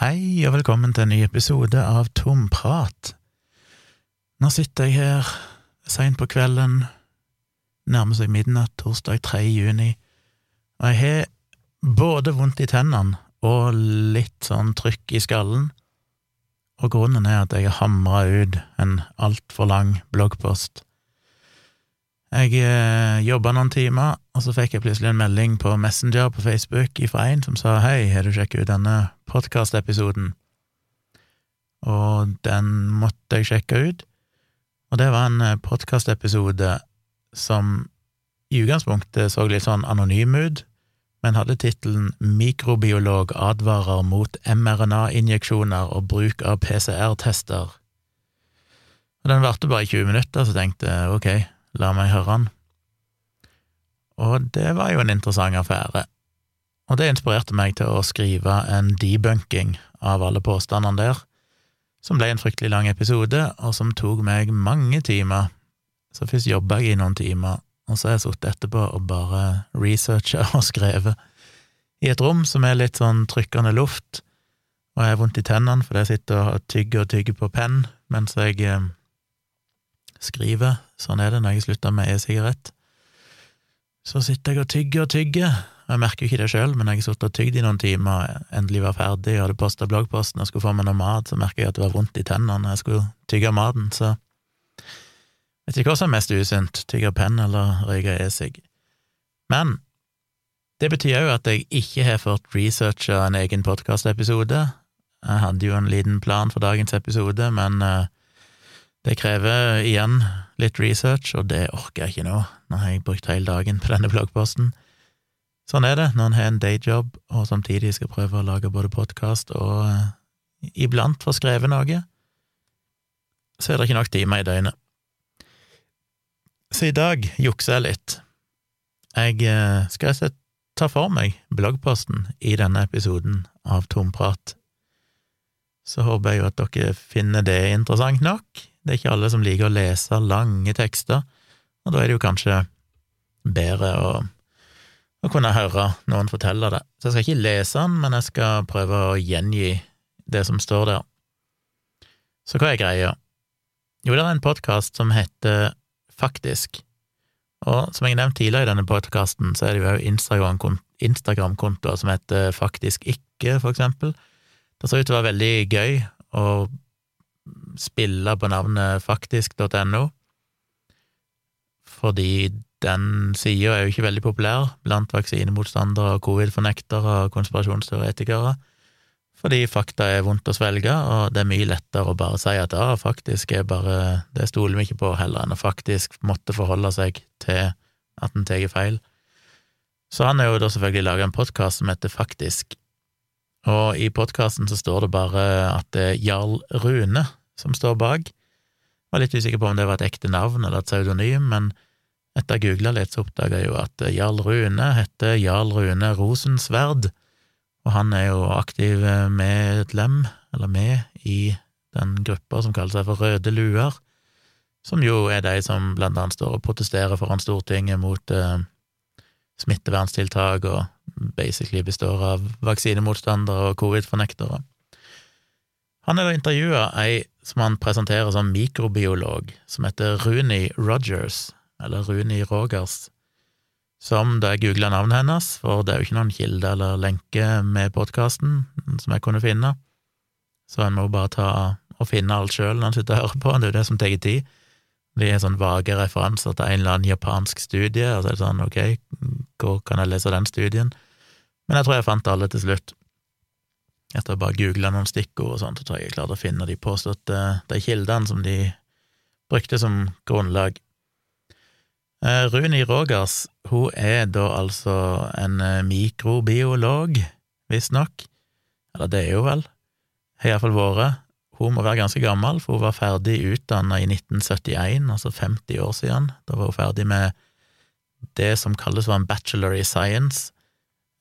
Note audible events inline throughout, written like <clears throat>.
Hei, og velkommen til en ny episode av Tomprat. Nå sitter jeg her seint på kvelden, nærmer seg midnatt, torsdag 3. juni, og jeg har både vondt i tennene og litt sånn trykk i skallen, og grunnen er at jeg har hamra ut en altfor lang bloggpost. Jeg eh, jobba noen timer, og så fikk jeg plutselig en melding på Messenger på Facebook fra en som sa hei, har du sjekket ut denne podkastepisoden? Og den måtte jeg sjekke ut, og det var en eh, podkastepisode som i utgangspunktet så litt sånn anonym ut, men hadde tittelen Mikrobiolog advarer mot mRNA-injeksjoner og bruk av PCR-tester. Og Den varte bare i 20 minutter, så tenkte jeg ok, la meg høre han. Og det var jo en interessant affære, og det inspirerte meg til å skrive en debunking av alle påstandene der, som ble en fryktelig lang episode, og som tok meg mange timer. Så først jobba jeg i noen timer, og så har jeg sittet etterpå og bare researcha og skrevet i et rom som er litt sånn trykkende luft, og jeg har vondt i tennene fordi jeg sitter og tygger og tygger på penn mens jeg skriver. Sånn er det når jeg slutter med e-sigarett. Så sitter jeg og tygger og tygger. Jeg merker jo ikke det sjøl, men jeg satt og tygde i noen timer, endelig var ferdig og hadde posta bloggposten og skulle få meg noe mat, så merker jeg at det var vondt i tennene når jeg skulle tygge maten, så vet ikke hva som er mest usunt, tygge penn eller røyke e-sigg. Men det betyr jo at jeg ikke har fått researcha en egen podkastepisode. Jeg hadde jo en liten plan for dagens episode, men uh, det krever igjen litt research, og det orker jeg ikke nå. Nå har jeg brukt hele dagen på denne bloggposten. Sånn er det når en har en dayjob og samtidig skal prøve å lage både podkast og uh, iblant få skrevet noe, så er det ikke nok timer i døgnet. Så i dag jukser jeg litt. Jeg uh, skal rett ta for meg bloggposten i denne episoden av Tomprat. Så håper jeg jo at dere finner det interessant nok. Det er ikke alle som liker å lese lange tekster, og da er det jo kanskje bedre å, å kunne høre noen fortelle det. Så jeg skal ikke lese den, men jeg skal prøve å gjengi det som står der. Så hva er greia? Jo, det er en podkast som heter Faktisk, og som jeg nevnte tidligere i denne podkasten, så er det jo òg Instagram-kontoer som heter Faktisk ikke, for eksempel. Det ser ut til å være veldig gøy å spille på navnet faktisk.no, fordi den sida er jo ikke veldig populær blant vaksinemotstandere, covid-fornektere og konspirasjonsteoretikere, fordi fakta er vondt å svelge, og det er mye lettere å bare si at ja, faktisk er bare Det stoler vi ikke på, heller enn å faktisk måtte forholde seg til at en tar feil. Så han har jo da selvfølgelig laga en podkast som heter Faktisk, og i podkasten så står det bare at det er Jarl Rune som står bak. Var litt usikker på om det var et ekte navn eller et pseudonym, men etter å googla litt, så oppdaga jeg jo at Jarl Rune heter Jarl Rune Rosensverd, og han er jo aktiv medlem, eller med, i den gruppa som kaller seg for Røde luer, som jo er de som blant annet står og protesterer foran Stortinget mot eh, smitteverntiltak og basically består av vaksinemotstandere og covid-fornektere. Han har da intervjua ei som han presenterer som mikrobiolog, som heter Runi Rogers, eller Runi Rogers, som da jeg googla navnet hennes, for det er jo ikke noen kilde eller lenke med podkasten som jeg kunne finne, så en må bare ta og finne alt sjøl når en sitter og hører på, det er jo det som tar tid. Det er sånn vage referanser til en eller annen japansk studie, og så er det sånn, ok, hvor kan jeg lese den studien? Men jeg tror jeg fant alle til slutt. Etter å bare google noen stikkord og sånt, så tror jeg jeg klarte å finne de påståtte de kildene som de brukte som grunnlag. Eh, Runi Rogers, hun er da altså en eh, mikrobiolog, visstnok. Eller det er hun vel. Har iallfall vært. Hun må være ganske gammel, for hun var ferdig utdanna i 1971, altså 50 år siden. Da var hun ferdig med det som kalles for en bachelor i science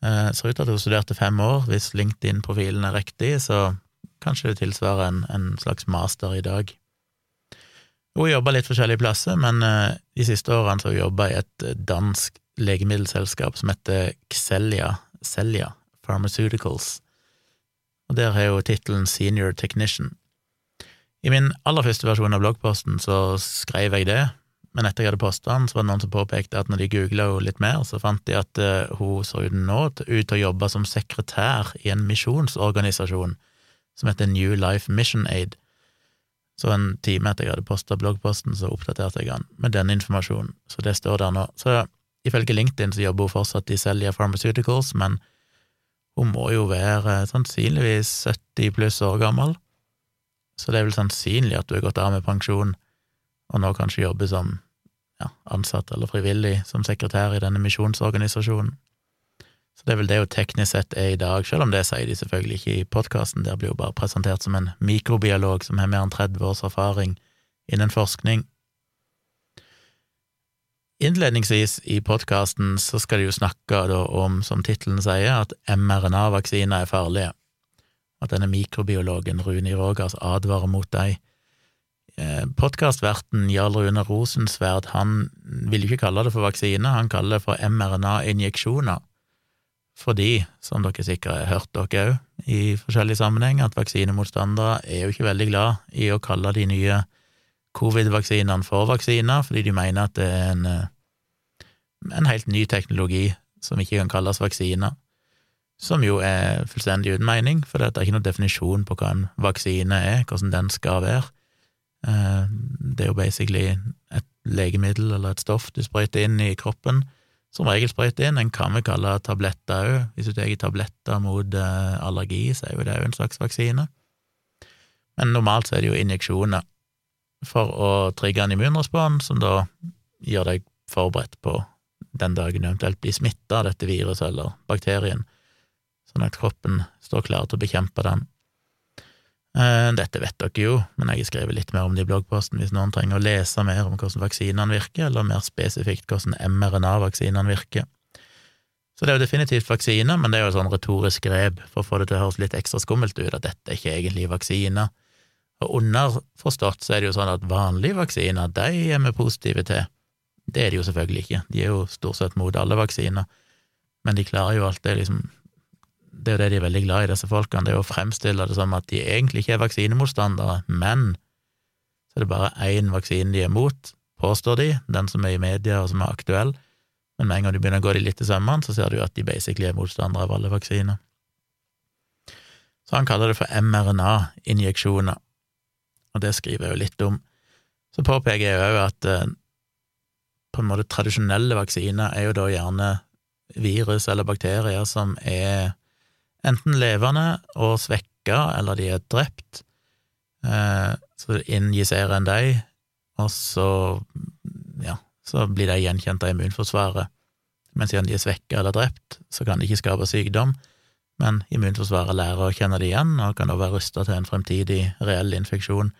Eh, ser ut til at hun studerte fem år. Hvis LinkedIn-profilen er riktig, så kanskje det tilsvarer en, en slags master i dag. Hun jobba litt forskjellige plasser, men eh, de siste årene har hun jobba i et eh, dansk legemiddelselskap som heter Xelia, Celia Pharmaceuticals. og der har hun tittelen Senior Technician. I min aller første versjon av bloggposten så skrev jeg det, men etter jeg hadde posta den, så var det noen som påpekte at når de googla henne litt mer, så fant de at uh, hun så ut nå ut til å jobbe som sekretær i en misjonsorganisasjon som heter New Life Mission Aid. Så en time etter jeg hadde posta bloggposten, så oppdaterte jeg den med den informasjonen, så det står der nå. Så ifølge LinkedIn så jobber hun fortsatt i Selja Pharmaceuticals, men hun må jo være sannsynligvis 70 pluss år gammel, så det er vel sannsynlig at hun har gått av med pensjon og nå kanskje jobber som ja, ansatt eller frivillig som sekretær i denne misjonsorganisasjonen. Så det er vel det hun teknisk sett er i dag, selv om det sier de selvfølgelig ikke i podkasten, der blir hun bare presentert som en mikrobiolog som har mer enn 30 års erfaring innen forskning. Innledningsvis i podkasten så skal de jo snakke om, som tittelen sier, at mRNA-vaksiner er farlige, at denne mikrobiologen Runi Rogers advarer mot dem. Eh, Podkastverten Jarl Rune Rosensverd han vil ikke kalle det for vaksine, han kaller det for mRNA-injeksjoner. Fordi, som dere sikkert har hørt dere òg i forskjellige sammenhenger, at vaksinemotstandere er jo ikke veldig glad i å kalle de nye covid-vaksinene for vaksiner, fordi de mener at det er en, eh, en helt ny teknologi som ikke kan kalles vaksiner. Som jo er fullstendig uten mening, for det er ikke noen definisjon på hva en vaksine er, hvordan den skal være. Eh, det er jo basically et legemiddel eller et stoff du sprøyter inn i kroppen, som regel sprøyter inn. En kan vi kalle tabletter òg. Hvis du tar tabletter mot eh, allergi, så er jo det òg en slags vaksine. Men normalt så er det jo injeksjoner for å trigge en immunrespons, som da gjør deg forberedt på den dagen du eventuelt blir smitta av dette viruset eller bakterien, sånn at kroppen står klar til å bekjempe den. Eh, dette vet dere jo, men jeg har skrevet litt mer om det i bloggposten hvis noen trenger å lese mer om hvordan vaksinene virker, eller mer spesifikt hvordan mRNA-vaksinene virker. Så det er jo definitivt vaksiner, men det er jo et sånn retorisk grep for å få det til å høres litt ekstra skummelt ut, at dette er ikke egentlig vaksiner. Og underforstått så er det jo sånn at vanlige vaksiner, de er vi positive til. Det er de jo selvfølgelig ikke, de er jo stort sett mot alle vaksiner, men de klarer jo det liksom det er jo det de er veldig glad i, disse folkene, det er å fremstille det som at de egentlig ikke er vaksinemotstandere, men så er det bare én vaksine de er mot, påstår de, den som er i media og som er aktuell, men med en gang du begynner å gå de litt i sømmene, så ser du at de basically er motstandere av alle vaksiner. Så han kaller det for mRNA-injeksjoner, og det skriver jeg jo litt om. Så påpeker jeg jo òg at eh, på en måte tradisjonelle vaksiner er jo da gjerne virus eller bakterier som er enten levende og svekka, eller de er drept. Eh, så injiserer en dem, og så, ja, så blir de gjenkjent av immunforsvaret. Men siden de er svekka eller drept, så kan de ikke skape sykdom, men immunforsvaret lærer å kjenne det igjen, og kan da være rusta til en fremtidig reell infeksjon.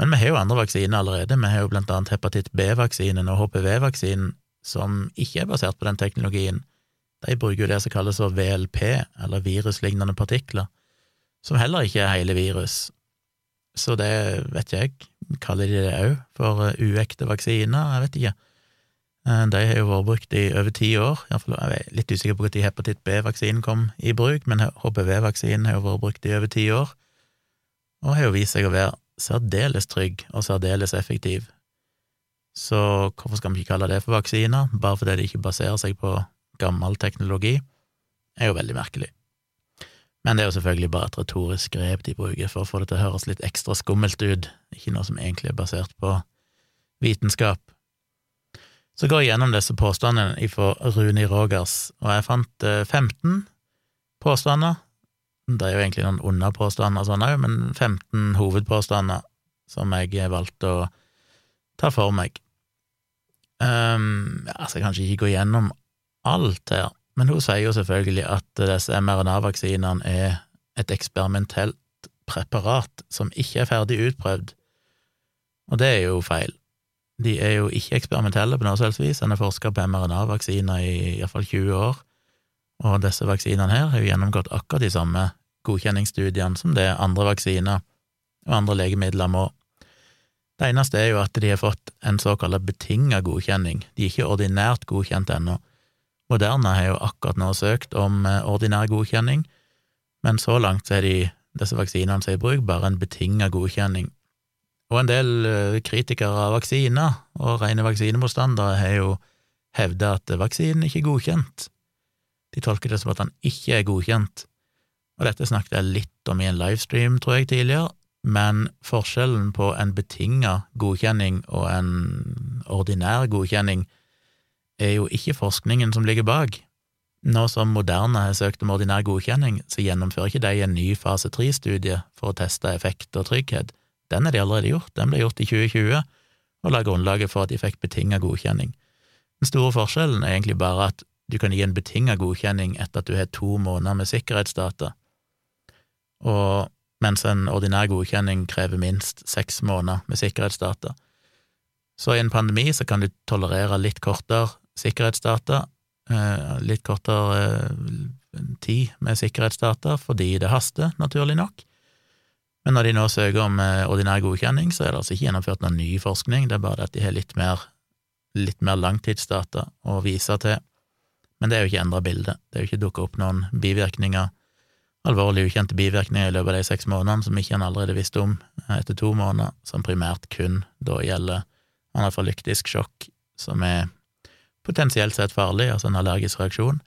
Men vi har jo andre vaksiner allerede, vi har jo blant annet hepatitt B-vaksinen og HPV-vaksinen, som ikke er basert på den teknologien, de bruker jo det som kalles VLP, eller viruslignende partikler, som heller ikke er hele virus. Så det vet jeg, kaller de det òg for eh, uekte vaksiner, jeg vet ikke. Eh, de har jo vært brukt i over ti år, jeg er litt usikker på når hepatitt B-vaksinen kom i bruk, men HPV-vaksinen har jo vært brukt i over ti år, og har jo vist seg å være særdeles trygg og særdeles effektiv. Så hvorfor skal vi ikke kalle det for vaksiner, bare fordi det ikke baserer seg på gammel teknologi, er jo veldig merkelig. Men det er jo selvfølgelig bare et retorisk grep de bruker for å få det til å høres litt ekstra skummelt ut, ikke noe som egentlig er basert på vitenskap. Så går jeg gjennom disse påstandene fra Runi Rogers, og jeg fant 15 eh, påstander. Det er jo egentlig noen underpåstander sånn òg, men 15 hovedpåstander som jeg valgte å ta for meg. Um, altså, så jeg kan ikke gå gjennom alt her, men hun sier jo selvfølgelig at disse mRNA-vaksinene er et eksperimentelt preparat som ikke er ferdig utprøvd, og det er jo feil. De er jo ikke eksperimentelle på noe helst vis, en har forska på mRNA-vaksiner i iallfall 20 år, og disse vaksinene her har jo gjennomgått akkurat de samme godkjenningsstudiene som det andre vaksiner og andre legemidler må. Det eneste er jo at de har fått en såkalt betinga godkjenning, de er ikke ordinært godkjent ennå. Moderna har jo akkurat nå søkt om eh, ordinær godkjenning, men så langt er de, disse vaksinene som er i bruk, bare en betinga godkjenning. Og en del eh, kritikere av vaksiner og rene vaksinemotstandere har jo hevda at vaksinen ikke er godkjent. De tolker det som at den ikke er godkjent. Og dette snakket jeg litt om i en livestream, tror jeg, tidligere, men forskjellen på en betinga godkjenning og en ordinær godkjenning er jo ikke forskningen som ligger bak. Nå som Moderna har søkt om ordinær godkjenning, så gjennomfører ikke de en ny fase tre-studie for å teste effekt og trygghet. Den er de allerede gjort, den ble gjort i 2020 og la grunnlaget for at de fikk betinga godkjenning. Den store forskjellen er egentlig bare at du kan gi en betinga godkjenning etter at du har to måneder med sikkerhetsdata, og mens en ordinær godkjenning krever minst seks måneder med sikkerhetsdata. Så i en pandemi så kan du tolerere litt kortere sikkerhetsdata, eh, litt kortere eh, tid med sikkerhetsdata fordi det haster, naturlig nok. Men når de nå søker om eh, ordinær godkjenning, så er det altså ikke gjennomført noen ny forskning, det er bare at de har litt mer, litt mer langtidsdata å vise til. Men det er jo ikke endra bilde, det er jo ikke dukka opp noen bivirkninger alvorlig ukjente bivirkninger i løpet av de seks månedene som ikke han allerede visste om etter to måneder, som primært kun da gjelder anafalyktisk sjokk, som er potensielt sett farlig, altså en allergisk reaksjon,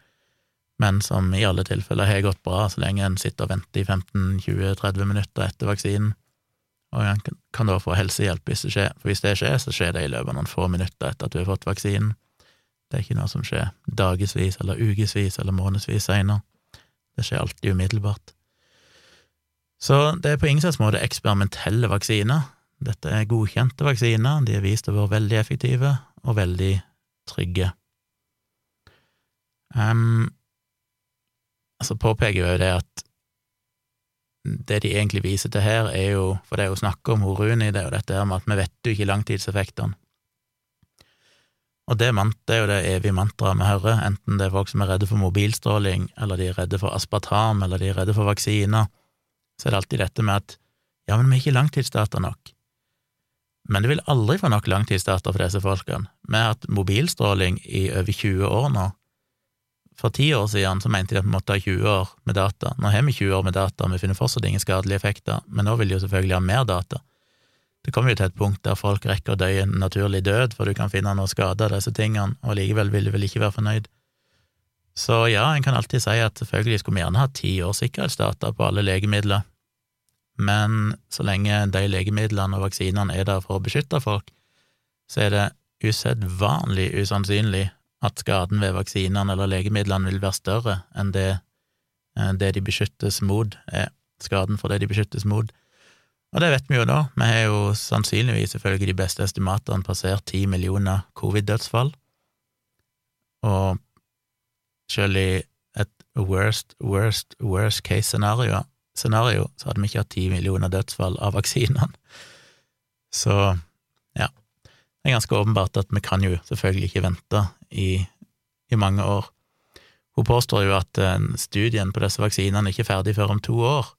men som i alle tilfeller har gått bra så lenge en sitter og venter i 15-20-30 minutter etter vaksinen, og en kan da få helsehjelp hvis det skjer, for hvis det skjer, så skjer det i løpet av noen få minutter etter at du har fått vaksinen. Det er ikke noe som skjer dagevis eller ukevis eller månedsvis seinere. Det skjer alltid umiddelbart. Så det er på ingen slags måte eksperimentelle vaksiner. Dette er godkjente vaksiner, de er vist å være veldig effektive og veldig trygge. Um, så påpeker jo det at det de egentlig viser til her, er jo, for det er jo snakk om Horuni, det er jo dette her med at vi vet jo ikke langtidseffektene. Og det, det er jo det evige mantraet vi hører, enten det er folk som er redde for mobilstråling, eller de er redde for aspartam, eller de er redde for vaksiner, så er det alltid dette med at ja, men vi er ikke langtidsdata nok. Men du vil aldri få nok langtidsdata for disse folkene. Vi har hatt mobilstråling i over 20 år nå. For ti år siden så mente de at vi måtte ha 20 år med data. Nå har vi 20 år med data, og vi finner fortsatt ingen skadelige effekter, men nå vil de jo selvfølgelig ha mer data. Det kommer jo til et punkt der folk rekker å dø en naturlig død, for du kan finne noe skade av disse tingene, og likevel vil du vel ikke være fornøyd. Så ja, en kan alltid si at selvfølgelig skulle vi gjerne ha ti års sikkerhetsdata på alle legemidler, men så lenge de legemidlene og vaksinene er der for å beskytte folk, så er det usedvanlig usannsynlig at skaden ved vaksinene eller legemidlene vil være større enn det, eh, det de beskyttes mot, er skaden for det de beskyttes mot. Og det vet vi jo da, vi har jo sannsynligvis ifølge de beste estimatene passert ti millioner covid-dødsfall, og selv i et worst, worst, worst case scenario, så hadde vi ikke hatt ti millioner dødsfall av vaksinene. <laughs> Så ja, det er ganske åpenbart at vi kan jo selvfølgelig ikke vente i, i mange år. Hun påstår jo at eh, studien på disse vaksinene ikke er ferdig før om to år,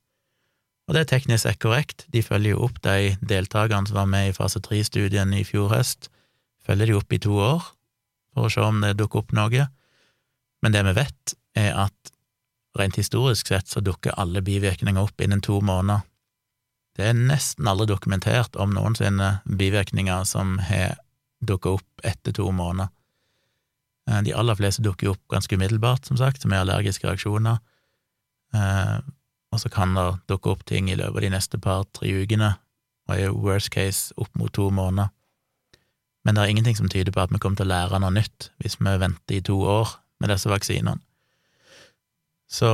og det er teknisk sett korrekt, de følger jo opp de deltakerne som var med i fase tre-studien i fjor høst, følger de opp i to år for å se om det dukker opp noe, men det vi vet, er at rent historisk sett så dukker alle bivirkninger opp innen to måneder. Det er nesten aldri dokumentert om noensinne bivirkninger som har dukket opp etter to måneder. Eh, de aller fleste dukker opp ganske umiddelbart, som sagt, er allergiske reaksjoner. Eh, og så kan det dukke opp ting i løpet av de neste par-tre ukene, og i worst case opp mot to måneder. Men det er ingenting som tyder på at vi kommer til å lære noe nytt hvis vi venter i to år med disse vaksinene. Så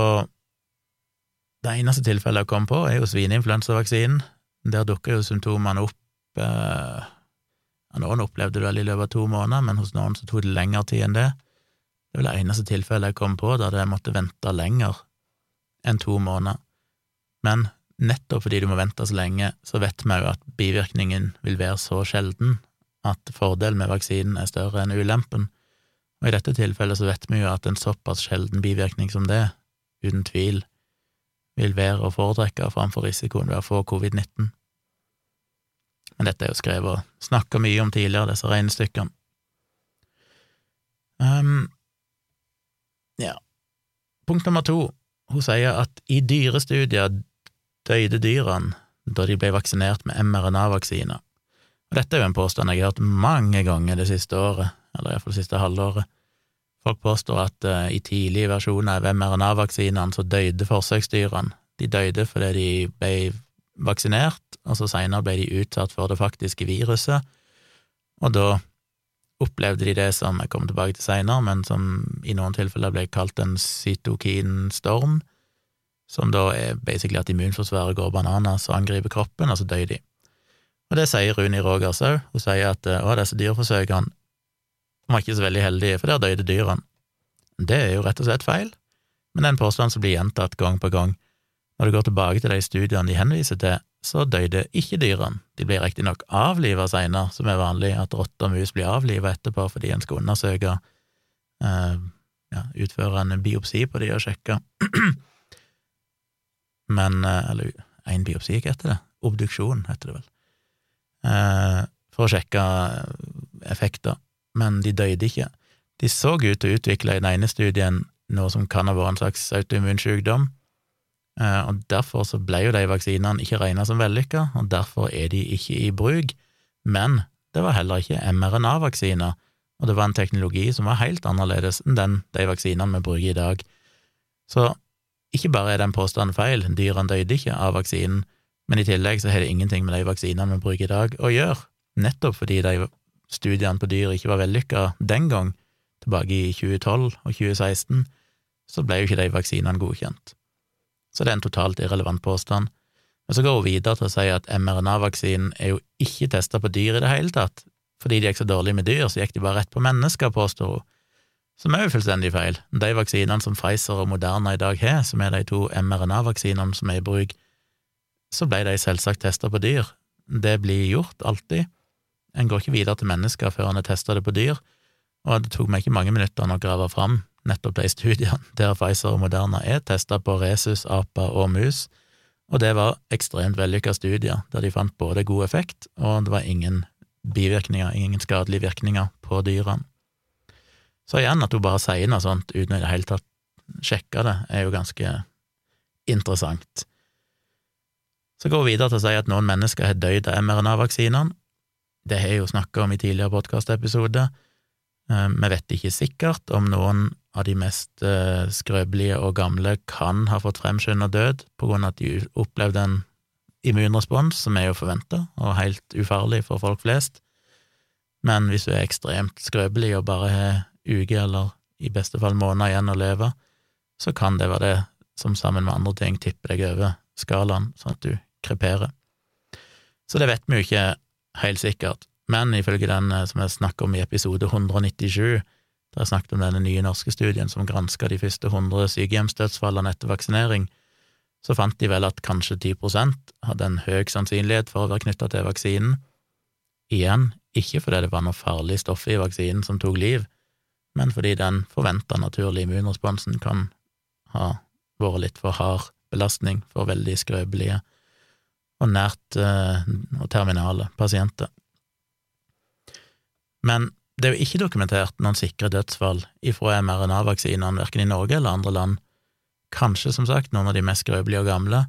det eneste tilfellet jeg kom på, er jo svineinfluensavaksinen. Der dukker jo symptomene opp eh, Noen opplevde det vel i løpet av to måneder, men hos noen så tok det lengre tid enn det. Det vel det eneste tilfellet jeg kom på der jeg måtte vente lenger enn to måneder. Men nettopp fordi du må vente så lenge, så vet vi jo at bivirkningen vil være så sjelden at fordelen med vaksinen er større enn ulempen, og i dette tilfellet så vet vi jo at en såpass sjelden bivirkning som det, uten tvil, vil være å foretrekke framfor risikoen ved å få covid-19. Men dette er jo skrevet og snakka mye om tidligere, disse regnestykkene. Um, ja. Punkt nummer to hun sier at i dyrestudier døde dyrene da de ble vaksinert med mRNA-vaksiner. Dette er jo en påstand jeg har hørt mange ganger det siste året, eller iallfall det siste halvåret. Folk påstår at uh, i tidlige versjoner av mRNA-vaksinene så døde forsøksdyrene. De døde fordi de ble vaksinert, og så seinere ble de utsatt for det faktiske viruset, og da opplevde de det som jeg kommer tilbake til seinere, men som i noen tilfeller ble kalt en cytokinstorm, som da er basically at immunforsvaret går bananas og angriper kroppen, og så dør de. Og det sier Runi Rogers òg. Hun sier at å, disse dyreforsøkene var ikke så veldig heldige, for der døde dyrene. Det er jo rett og slett feil, men det er en påstand som blir gjentatt gang på gang. Når du går tilbake til de studiene de henviser til, så døde ikke dyrene. De ble riktignok avliva seinere, som er vanlig, at rotter og mus blir avliva etterpå fordi en skal undersøke eh, ja, utføre en biopsi på de og sjekke <clears throat> men eh, Eller en biopsi, hva heter det? Obduksjon, heter det vel. Eh, for å sjekke effekter, men de døde ikke. De så ut til å utvikle i den ene studien noe som kan ha vært en slags autoimmun sykdom, eh, og derfor så ble jo de vaksinene ikke regna som vellykka, og derfor er de ikke i bruk. Men det var heller ikke mRNA-vaksiner, og det var en teknologi som var helt annerledes enn den de vaksinene vi bruker i dag. Så ikke bare er den påstanden feil, dyrene døde ikke av vaksinen, men i tillegg så har det ingenting med de vaksinene vi bruker i dag å gjøre, nettopp fordi de studiene på dyr ikke var vellykka den gang, tilbake i 2012 og 2016, så ble jo ikke de vaksinene godkjent. Så det er en totalt irrelevant påstand. Men så går hun videre til å si at mRNA-vaksinen er jo ikke testa på dyr i det hele tatt. Fordi de gikk så dårlig med dyr, så gikk de bare rett på mennesker, påstår hun som er jo fullstendig feil. De vaksinene som Pfizer og Moderna i dag har, som er de to mRNA-vaksinene som er i bruk, så ble de selvsagt testa på dyr. Det blir gjort, alltid. En går ikke videre til mennesker før en har testa det på dyr, og det tok meg ikke mange minutter å grave fram nettopp de studiene <laughs> der Pfizer og Moderna er testa på resus, aper og mus, og det var ekstremt vellykka studier, der de fant både god effekt, og det var ingen bivirkninger, ingen skadelige virkninger på dyrene. Så igjen, at hun bare sier noe sånt uten i det hele tatt sjekke det, er jo ganske interessant. Så går hun videre til å si at noen mennesker har dødd av mRNA-vaksinene. Det har jeg jo snakka om i tidligere podkastepisoder. Eh, vi vet ikke sikkert om noen av de mest eh, skrøpelige og gamle kan ha fått fremskynda død på grunn av at de opplevde en immunrespons som er jo forventa og helt ufarlig for folk flest. Men hvis du er ekstremt skrøpelig og bare har uker eller i beste fall måneder igjen å leve, så kan det være det som sammen med andre ting tipper deg over skalaen, sånn at du kreperer. Så det vet vi jo ikke helt sikkert, men ifølge den eh, som jeg snakket om i episode 197, der jeg snakket om denne nye norske studien som granska de første 100 sykehjemsdødsfallene etter vaksinering, så fant de vel at kanskje 10% hadde en høy sannsynlighet for å være knytta til vaksinen. Igjen, ikke fordi det var noe farlig stoff i vaksinen som tok liv, men fordi den forventa naturlige immunresponsen kan ha vært litt for hard belastning for veldig skrøpelige og nært eh, terminale pasienter. Men det er jo ikke dokumentert noen sikre dødsfall ifra mRNA-vaksinene, verken i Norge eller andre land. Kanskje, som sagt, noen av de mest skrøpelige og gamle,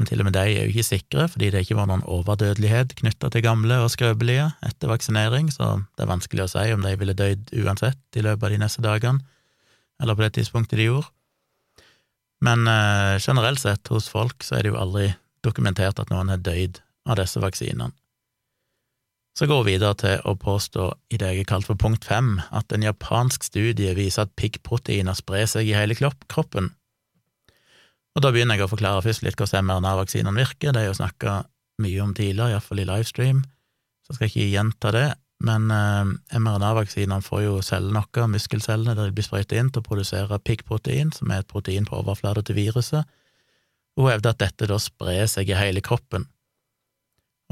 men til og med de er jo ikke sikre, fordi det ikke var noen overdødelighet knytta til gamle og skrøpelige etter vaksinering, så det er vanskelig å si om de ville dødd uansett i løpet av de neste dagene, eller på det tidspunktet de gjorde. Men eh, generelt sett, hos folk, så er det jo aldri dokumentert at noen har dødd av disse vaksinene. Så går vi videre til å påstå i det jeg har kalt for punkt fem, at en japansk studie viser at piggproteiner sprer seg i hele kroppen, og da begynner jeg å forklare først litt hvordan mRNA-vaksinene virker, det er jo snakka mye om tidligere, iallfall i livestream, så skal jeg ikke gjenta det, men eh, mRNA-vaksinene får jo cellene noe, muskelcellene, der de blir sprøyta inn til å produsere piggprotein, som er et protein på overflata til viruset, hun hevder at dette da sprer seg i hele kroppen,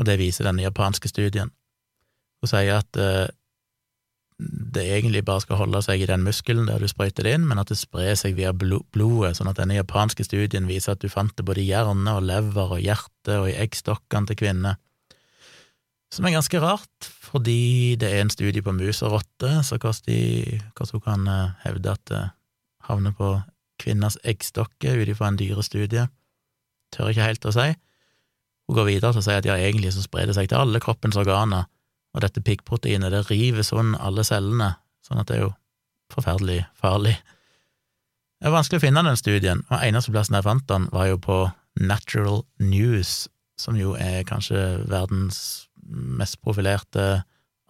og det viser denne japanske studien. Hun sier at eh, det egentlig bare skal holde seg i den muskelen der du sprøyter det inn, men at det sprer seg via blodet, sånn at denne japanske studien viser at du fant det både i hjerne og lever og hjerte og i eggstokkene til kvinner. Som er ganske rart, fordi det er en studie på mus og rotte, så hvordan, hun kan eh, hevde at det havner på kvinners eggstokker ut ifra en dyrestudie. Tør ikke helt å si. Hun går videre til å si at ja, egentlig så sprer det seg til alle kroppens organer, og dette piggproteinet det river sånn alle cellene, sånn at det er jo forferdelig farlig. Det er vanskelig å finne den studien, og eneste plassen jeg fant den, var jo på Natural News, som jo er kanskje verdens mest profilerte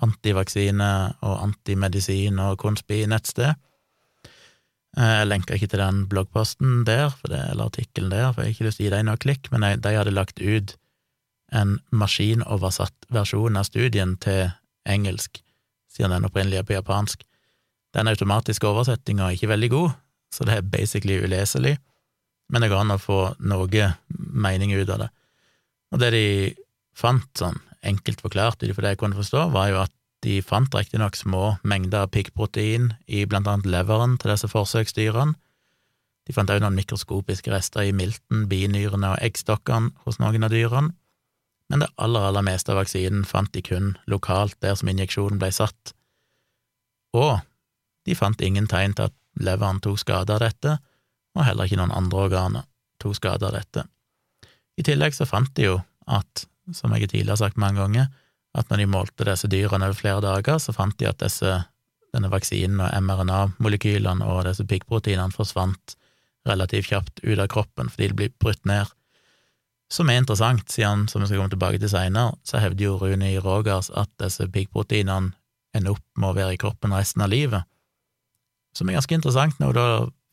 antivaksine- og antimedisin- og konspi-nettsted. Eh, jeg lenka ikke til den bloggposten der, det, eller artikkelen der, for jeg har ikke lyst til å gi dem noe klikk, men de hadde lagt ut en maskinoversatt versjon av studien til engelsk, siden den opprinnelig er på japansk. Den automatiske oversettinga er ikke veldig god, så det er basically uleselig, men det går an å få noe mening ut av det. Og det de fant, sånn enkelt forklart, ifra det jeg kunne forstå, var jo at de fant riktignok små mengder piggprotein i blant annet leveren til disse forsøksdyrene. De fant også noen mikroskopiske rester i milten, binyrene og eggstokkene hos noen av dyrene, men det aller, aller meste av vaksinen fant de kun lokalt der som injeksjonen ble satt. Og de fant ingen tegn til at leveren tok skade av dette, og heller ikke noen andre organer tok skade av dette. I tillegg så fant de jo at, som jeg tidligere har sagt mange ganger, at når de målte disse dyrene over flere dager, så fant de at disse, denne vaksinen og mRNA-molekylene og disse piggproteinene forsvant relativt kjapt ut av kroppen fordi de ble brutt ned. Som er interessant, siden, som vi skal komme tilbake til seinere, så hevder jo Rune i Rogers at disse piggproteinene ender opp med å være i kroppen resten av livet, som er ganske interessant når hun da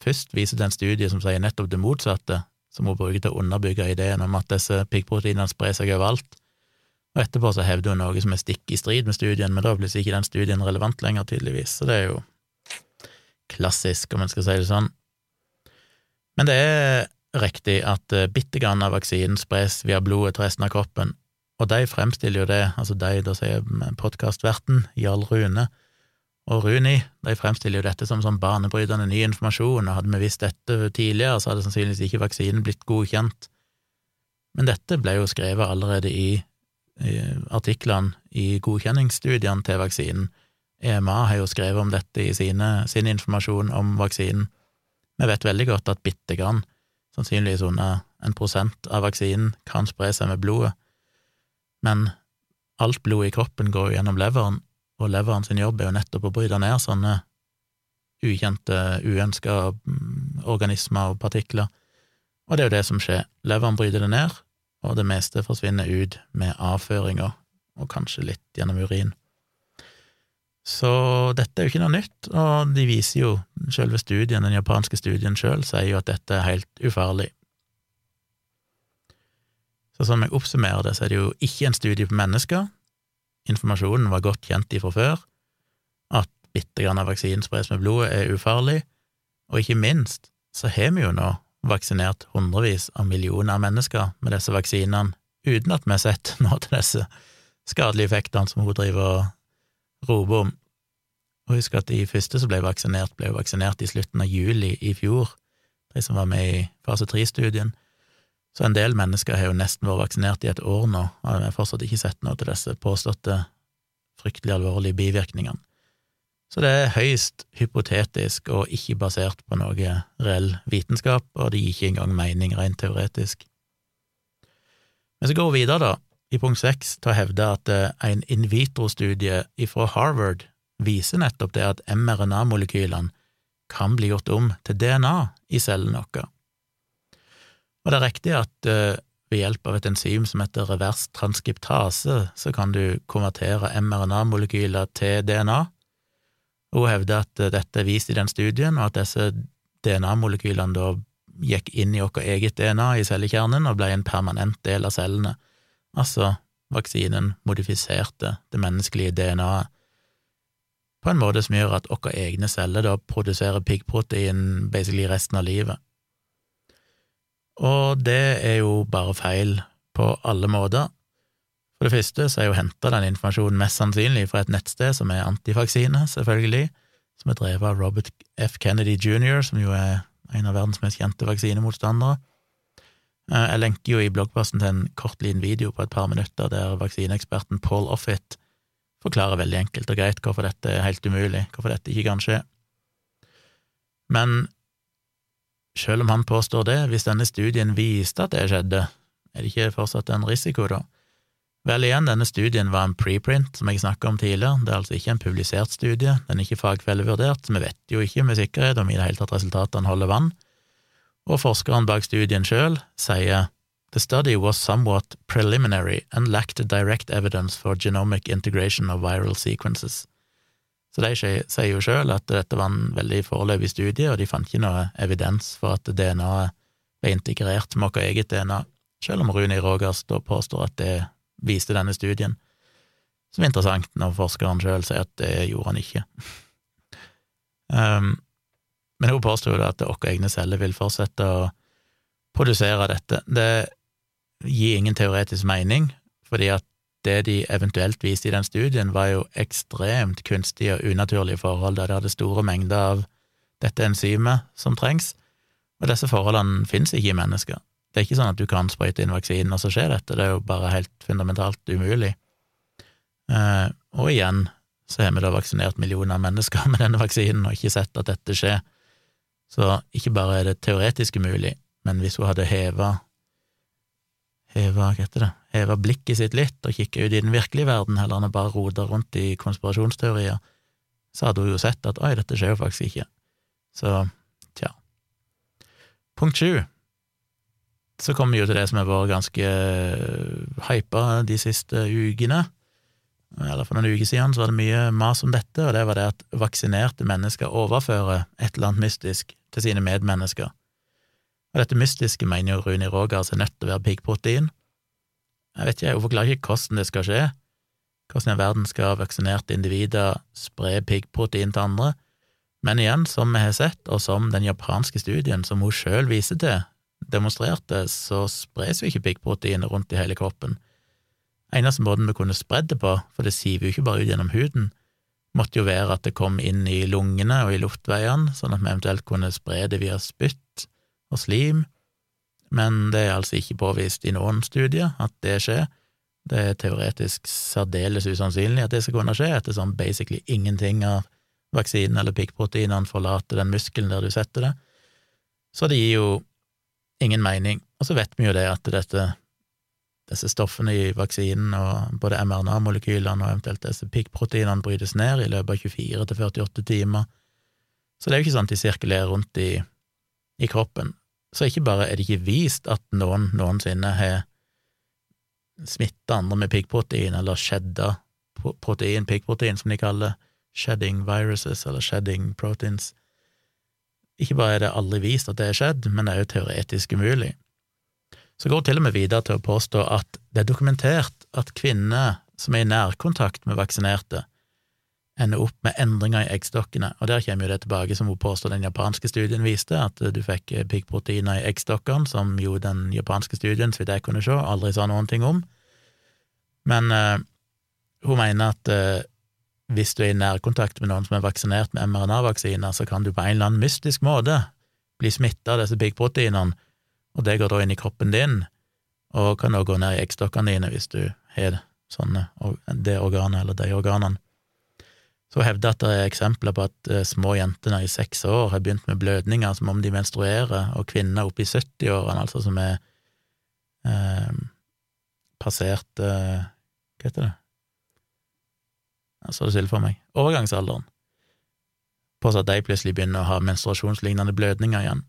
først viser til en studie som sier nettopp det motsatte, som hun bruker til å underbygge ideen om at disse piggproteinene sprer seg overalt, og etterpå så hevder hun noe som er stikk i strid med studien, men da blir ikke den studien relevant lenger, tydeligvis, så det er jo klassisk, om en skal si det sånn. Men det er riktig at eh, bitte grann av vaksinen spres via blodet til resten av kroppen, og de fremstiller jo det, altså de, da sier podkastverten, Jarl Rune, og Runi de fremstiller jo dette som sånn banebrytende ny informasjon, og hadde vi visst dette tidligere, så hadde sannsynligvis ikke vaksinen blitt godkjent. Men dette ble jo skrevet allerede i, i artiklene i godkjenningsstudiene til vaksinen. EMA har jo skrevet om dette i sine, sin informasjon om vaksinen. Vi vet veldig godt at bitte grann, sannsynligvis under en prosent av vaksinen, kan spre seg med blodet, men alt blod i kroppen går jo gjennom leveren, og leveren sin jobb er jo nettopp å bryte ned sånne ukjente, uønska mm, organismer og partikler, og det er jo det som skjer. Leveren bryter det ned, og det meste forsvinner ut med avføringer, og kanskje litt gjennom urin. Så dette er jo ikke noe nytt, og de viser jo, selve studien, den japanske studien sjøl, sier jo at dette er helt ufarlig. Så sånn jeg oppsummerer det, så er det jo ikke en studie på mennesker, informasjonen var godt kjent ifra før, at bitte grann av vaksinen spres med blodet, er ufarlig, og ikke minst så har vi jo nå vaksinert hundrevis av millioner av mennesker med disse vaksinene, uten at vi har sett <laughs> noe til disse skadelige effektene som hun driver og roper om. Og husk at de første som ble vaksinert, ble vaksinert i slutten av juli i fjor, de som var med i fase tre-studien. Så en del mennesker har jo nesten vært vaksinert i et år nå, og vi har fortsatt ikke sett noe til disse påståtte fryktelig alvorlige bivirkningene. Så det er høyst hypotetisk og ikke basert på noe reell vitenskap, og det gir ikke engang mening rent teoretisk. Men så går vi videre, da, i punkt seks, til å hevde at eh, en in vitro-studie fra Harvard viser nettopp det at mRNA-molekylene kan bli gjort om til DNA i cellen vår. Og det er riktig at uh, ved hjelp av et enzym som heter revers transkriptase, så kan du konvertere mRNA-molekyler til DNA. Hun hevder at uh, dette er vist i den studien, og at disse DNA-molekylene da gikk inn i vårt eget DNA i cellekjernen og ble en permanent del av cellene. Altså, vaksinen modifiserte det menneskelige DNA-et på en måte som gjør at våre egne celler da produserer piggprotein basically resten av livet. Og det er jo bare feil på alle måter. For det første så er jo henta den informasjonen mest sannsynlig fra et nettsted som er antivaksine, selvfølgelig, som er drevet av Robert F. Kennedy jr., som jo er en av verdens mest kjente vaksinemotstandere. Eh, jeg lenker jo i bloggposten til en kort liten video på et par minutter der vaksineeksperten Paul Offit forklarer veldig enkelt og greit hvorfor dette er helt umulig, hvorfor dette ikke kan skje. Men selv om han påstår det, hvis denne studien viste at det skjedde, er det ikke fortsatt en risiko, da? Vel, igjen, denne studien var en preprint, som jeg snakka om tidligere, det er altså ikke en publisert studie, den er ikke fagfellevurdert, vi vet jo ikke med sikkerhet om i det hele tatt resultatene holder vann, og forskeren bak studien sjøl sier The study was somewhat preliminary and lacked direct evidence for genomic integration of viral sequences. Så de sier jo sjøl at dette var en veldig foreløpig studie, og de fant ikke noe evidens for at DNA-et ble integrert med vårt eget DNA, selv om Runi Rogers da påstår at det viste denne studien. Som er interessant når forskeren sjøl sier at det gjorde han ikke. um, men hun påstår at våre egne celler vil fortsette å produsere dette. Det gir ingen teoretisk mening, fordi at det de eventuelt viste i den studien, var jo ekstremt kunstige og unaturlige forhold, der de hadde store mengder av dette enzymet som trengs, og disse forholdene finnes ikke i mennesker. Det er ikke sånn at du kan sprøyte inn vaksinen, og så skjer dette, det er jo bare helt fundamentalt umulig. Eh, og igjen så har vi da vaksinert millioner av mennesker med denne vaksinen og ikke sett at dette skjer. Så ikke bare er det teoretisk umulig, men hvis hun hadde heva heva, hva heter det, heva blikket sitt litt og kikka ut i den virkelige verden, heller enn å bare rote rundt i konspirasjonsteorier, så hadde hun jo sett at oi, dette skjer jo faktisk ikke. Så tja. Punkt sju. Så kommer vi jo til det som har vært ganske hypa de siste ukene. Eller for noen uker siden så var det mye mas om dette, og det var det at vaksinerte mennesker overfører et eller annet mystisk til sine medmennesker. Og dette mystiske mener jo Runi Rogers er nødt til å være piggprotein. Jeg vet ikke, jeg forklarer ikke hvordan det skal skje, hvordan i verden skal vaksinerte individer spre piggprotein til andre, men igjen, som vi har sett, og som den japanske studien som hun sjøl viser til, demonstrerte, så spres jo ikke piggproteinet rundt i hele kroppen. Eneste måten vi kunne spredd det på, for det siver jo ikke bare ut gjennom huden, måtte jo være at det kom inn i lungene og i luftveiene, sånn at vi eventuelt kunne spre det via spytt og slim, men det er altså ikke påvist i noen studier at det skjer. Det er teoretisk særdeles usannsynlig at det skal kunne skje, ettersom basically ingenting av vaksinen eller piggproteinene forlater den muskelen der du setter det. Så det gir jo ingen mening. Og så vet vi jo det at dette, disse stoffene i vaksinen, og både mRNA-molekylene og eventuelt disse piggproteinene, brytes ned i løpet av 24 til 48 timer. Så det er jo ikke sånn at de sirkulerer rundt i i kroppen, så ikke bare er det ikke vist at noen noensinne har smitta andre med piggprotein, eller shedda protein, piggprotein, som de kaller shedding viruses, eller shedding proteins. Ikke bare er det aldri vist at det er skjedd, men det er jo teoretisk umulig. Så går til og med videre til å påstå at det er dokumentert at kvinner som er i nærkontakt med vaksinerte, ender opp med endringer i eggstokkene, og der kommer jo det tilbake som hun påstår den japanske studien viste, at du fikk piggproteiner i eggstokkene, som jo den japanske studien, så vidt jeg kunne se, aldri sa noen ting om. Men uh, hun mener at uh, hvis du er i nærkontakt med noen som er vaksinert med mRNA-vaksiner, så kan du på en eller annen mystisk måte bli smitta av disse piggproteinene, og det går da inn i kroppen din, og kan også gå ned i eggstokkene dine hvis du har sånne, det organet eller de organene. Så hevder at det er eksempler på at eh, små jenter i seks år har begynt med blødninger som om de menstruerer, og kvinner oppe i 70-årene, altså som er eh, passert eh, Hva heter det? Jeg så det stille for meg. Overgangsalderen. På så at de plutselig begynner å ha menstruasjonslignende blødninger igjen.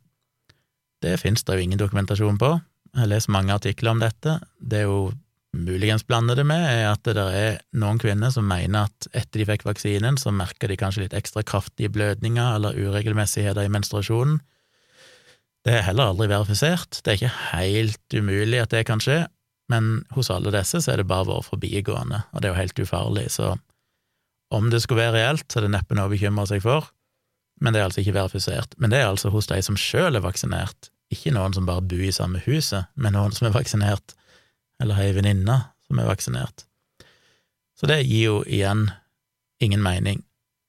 Det finnes det jo ingen dokumentasjon på. Jeg har lest mange artikler om dette. Det er jo muligens blander det med, er at det er noen kvinner som mener at etter de fikk vaksinen, så merker de kanskje litt ekstra kraftige blødninger eller uregelmessigheter i menstruasjonen. Det er heller aldri verifisert, det er ikke helt umulig at det kan skje, men hos alle disse så er det bare vært forbigående, og det er jo helt ufarlig, så om det skulle være reelt, så er det neppe noe å bekymre seg for, men det er altså ikke verifisert. Men det er altså hos de som sjøl er vaksinert, ikke noen som bare bor i samme huset, men noen som er vaksinert eller ei venninne som er vaksinert. Så det gir jo igjen ingen mening.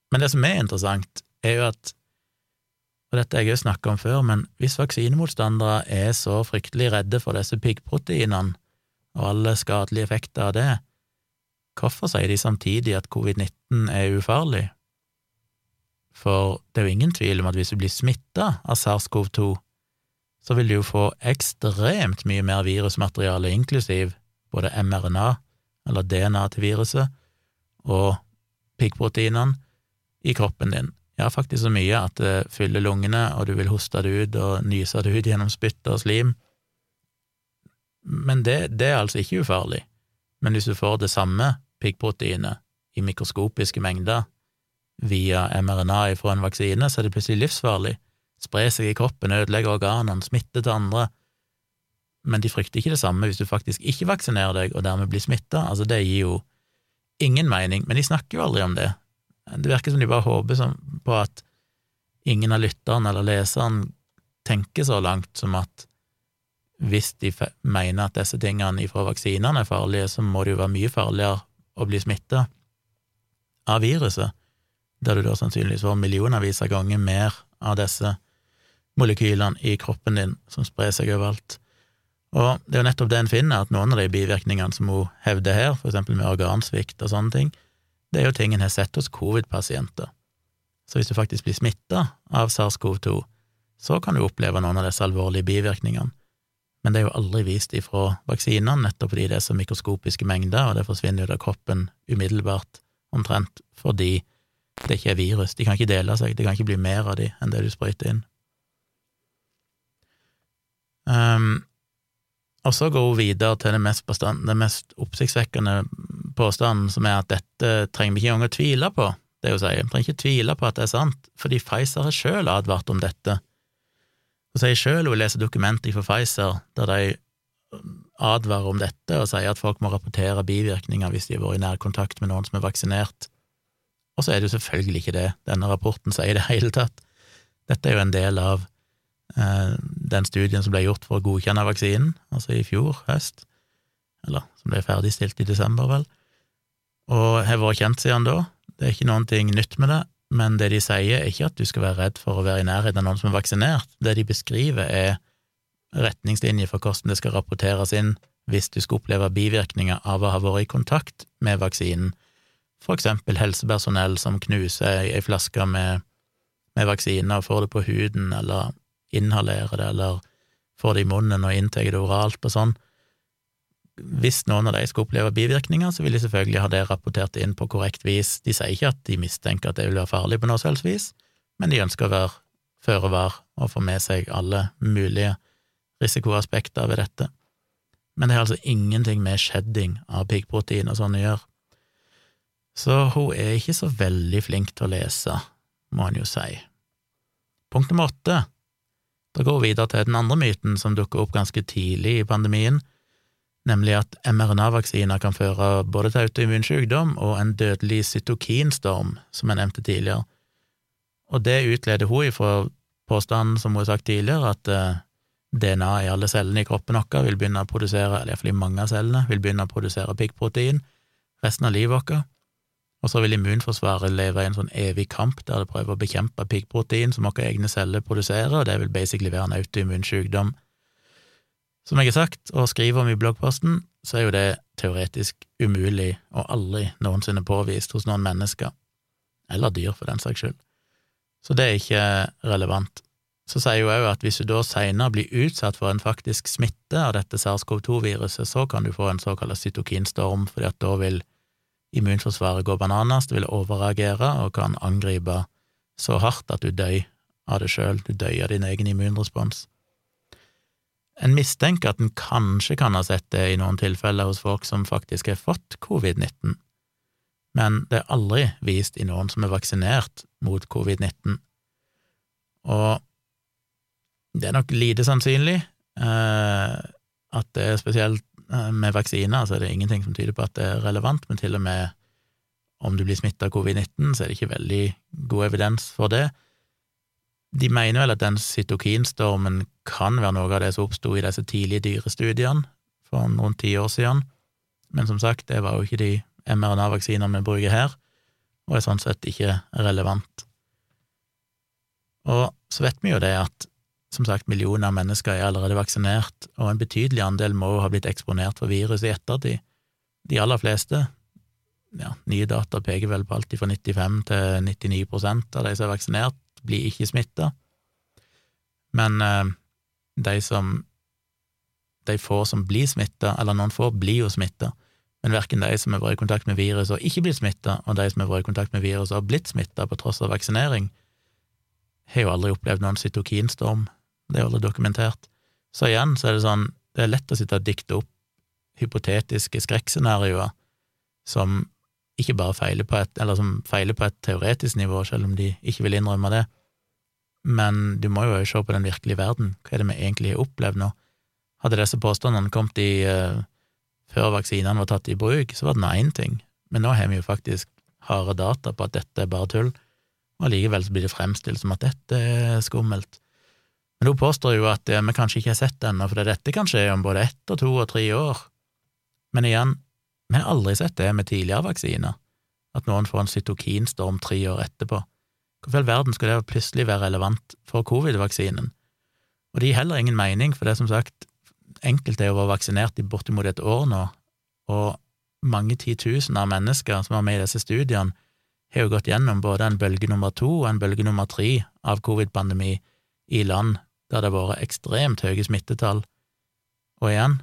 Men det som er interessant, er jo at og dette har jeg jo snakka om før, men hvis vaksinemotstandere er så fryktelig redde for disse piggproteinene og alle skadelige effekter av det, hvorfor sier de samtidig at covid-19 er ufarlig? For det er jo ingen tvil om at hvis du blir smitta av SARS-CoV-2, så vil du jo få ekstremt mye mer virusmateriale, inklusiv både mRNA, eller DNA til viruset, og piggproteinene i kroppen din. Ja, faktisk så mye at det fyller lungene, og du vil hoste det ut og nyse det ut gjennom spytt og slim. Men det, det er altså ikke ufarlig. Men hvis du får det samme piggproteinet i mikroskopiske mengder via mRNA fra en vaksine, så er det plutselig livsfarlig. Spre seg i kroppen, ødelegger organene, smitter til andre. Men de frykter ikke det samme hvis du faktisk ikke vaksinerer deg og dermed blir smitta. Altså, det gir jo ingen mening, men de snakker jo aldri om det. Det virker som de bare håper på at ingen av lytterne eller leseren tenker så langt som at hvis de mener at disse tingene fra vaksinene er farlige, så må det jo være mye farligere å bli smitta av viruset, der du da sannsynligvis får millionervis av ganger mer av disse molekylene i kroppen din som sprer seg overalt. Og det er jo nettopp det en finner, at noen av de bivirkningene som hun hevder her, for eksempel med organsvikt og sånne ting, det er jo ting en har sett hos covid-pasienter. Så hvis du faktisk blir smitta av SARS-CoV-2, så kan du oppleve noen av disse alvorlige bivirkningene. Men det er jo aldri vist ifra vaksinene, nettopp fordi det er så mikroskopiske mengder, og det forsvinner ut av kroppen umiddelbart, omtrent, fordi det ikke er virus. De kan ikke dele seg, det kan ikke bli mer av de enn det du sprøyter inn. Um, og så går hun videre til det mest, mest oppsiktsvekkende påstanden, som er at dette trenger vi ikke engang å tvile på, det hun sier. Vi trenger ikke tvile på at det er sant, fordi Pfizer har sjøl advart om dette. Hun sier sjøl hun leser dokumenter fra Pfizer der de advarer om dette og sier at folk må rapportere bivirkninger hvis de har vært i nær kontakt med noen som er vaksinert. Og så er det jo selvfølgelig ikke det denne rapporten sier det hele tatt. Dette er jo en del av Eh, den studien som ble gjort for å godkjenne vaksinen, altså i fjor høst, eller som ble ferdigstilt i desember, vel, og har vært kjent siden da. Det er ikke noen ting nytt med det, men det de sier, er ikke at du skal være redd for å være i nærheten av noen som er vaksinert. Det de beskriver, er retningslinjer for hvordan det skal rapporteres inn hvis du skal oppleve bivirkninger av å ha vært i kontakt med vaksinen, for eksempel helsepersonell som knuser ei flaske med, med vaksine og får det på huden, eller inhalerer det eller får det i munnen og inntar det oralt og sånn. Hvis noen av de skal oppleve bivirkninger, så vil de selvfølgelig ha det rapportert inn på korrekt vis. De sier ikke at de mistenker at det vil være farlig på noe som vis, men de ønsker å være føre var og få med seg alle mulige risikoaspekter ved dette. Men det er altså ingenting med shedding av piggprotein og sånn å gjøre. Så hun er ikke så veldig flink til å lese, må en jo si. Punkt nummer åtte da går vi videre til den andre myten som dukker opp ganske tidlig i pandemien, nemlig at mRNA-vaksiner kan føre både til autoimmun sykdom og en dødelig cytokinstorm, som jeg nevnte tidligere. Og det utleder hun ifra påstanden, som hun har sagt tidligere, at eh, DNA i alle cellene i kroppen vår vil begynne å produsere, eller iallfall i mange av cellene, vil begynne å produsere piggprotein resten av livet vårt. Og så vil immunforsvaret leve i en sånn evig kamp der det prøver å bekjempe piggprotein som våre egne celler produserer, og det vil basically være en autoimmun sykdom. Som jeg har sagt og skriver om i bloggposten, så er jo det teoretisk umulig og aldri noensinne påvist hos noen mennesker, eller dyr for den saks skyld. Så det er ikke relevant. Så sier hun òg at hvis du da seinere blir utsatt for en faktisk smitte av dette SARS-CoV-2-viruset, så kan du få en såkalt cytokinstorm, fordi at da vil immunforsvaret gå bananas, det vil overreagere og kan angripe så hardt at du dør av det sjøl, du dør av din egen immunrespons. En mistenker at en kanskje kan ha sett det i noen tilfeller hos folk som faktisk har fått covid-19, men det er aldri vist i noen som er vaksinert mot covid-19. Og det er nok lite sannsynlig eh, at det er spesielt Eh, med vaksiner så er det ingenting som tyder på at det er relevant, men til og med om du blir smitta av covid-19, så er det ikke veldig god evidens for det. De mener vel at den cytokinstormen kan være noe av det som oppsto i disse tidlige dyrestudiene for rundt ti år siden, men som sagt, det var jo ikke de mRNA-vaksinene vi bruker her, og er sånn sett ikke relevant. Og så vet vi jo det at som sagt, millioner av mennesker er allerede vaksinert, og en betydelig andel må ha blitt eksponert for virus i ettertid. De aller fleste, ja, nye data peker vel på alt fra 95 til 99 av de som er vaksinert, blir ikke smitta. Men eh, de som De få som blir smitta, eller noen få blir jo smitta, men verken de som har vært i kontakt med viruset og ikke blitt smitta, og de som har vært i kontakt med viruset og har blitt smitta på tross av vaksinering, har jo aldri opplevd noen cytokinstorm. Det er aldri dokumentert. Så igjen så er det sånn, det er lett å sitte og dikte opp hypotetiske skrekkscenarioer som ikke bare feiler på et, eller som feiler på et teoretisk nivå, selv om de ikke vil innrømme det. Men du må jo se på den virkelige verden. Hva er det vi egentlig har opplevd nå? Hadde disse påstandene kommet i uh, før vaksinene var tatt i bruk, så var det nå én ting, men nå har vi jo faktisk harde data på at dette er bare tull, og allikevel blir det fremstilt som at dette er skummelt. Men hun påstår jo at uh, vi kanskje ikke har sett det ennå, for dette kan skje om både ett og to og tre år. Men igjen, vi har aldri sett det med tidligere vaksiner, at noen får en cytokinstorm tre år etterpå. Hvorfor i all verden skulle det plutselig være relevant for covid-vaksinen? Og det gir heller ingen mening, for det er som sagt, enkelte er jo vært vaksinert i bortimot et år nå, og mange titusener av mennesker som var med i disse studiene, har jo gått gjennom både en bølge nummer to og en bølge nummer tre av covid-pandemi i land der det har vært ekstremt høye smittetall. Og igjen,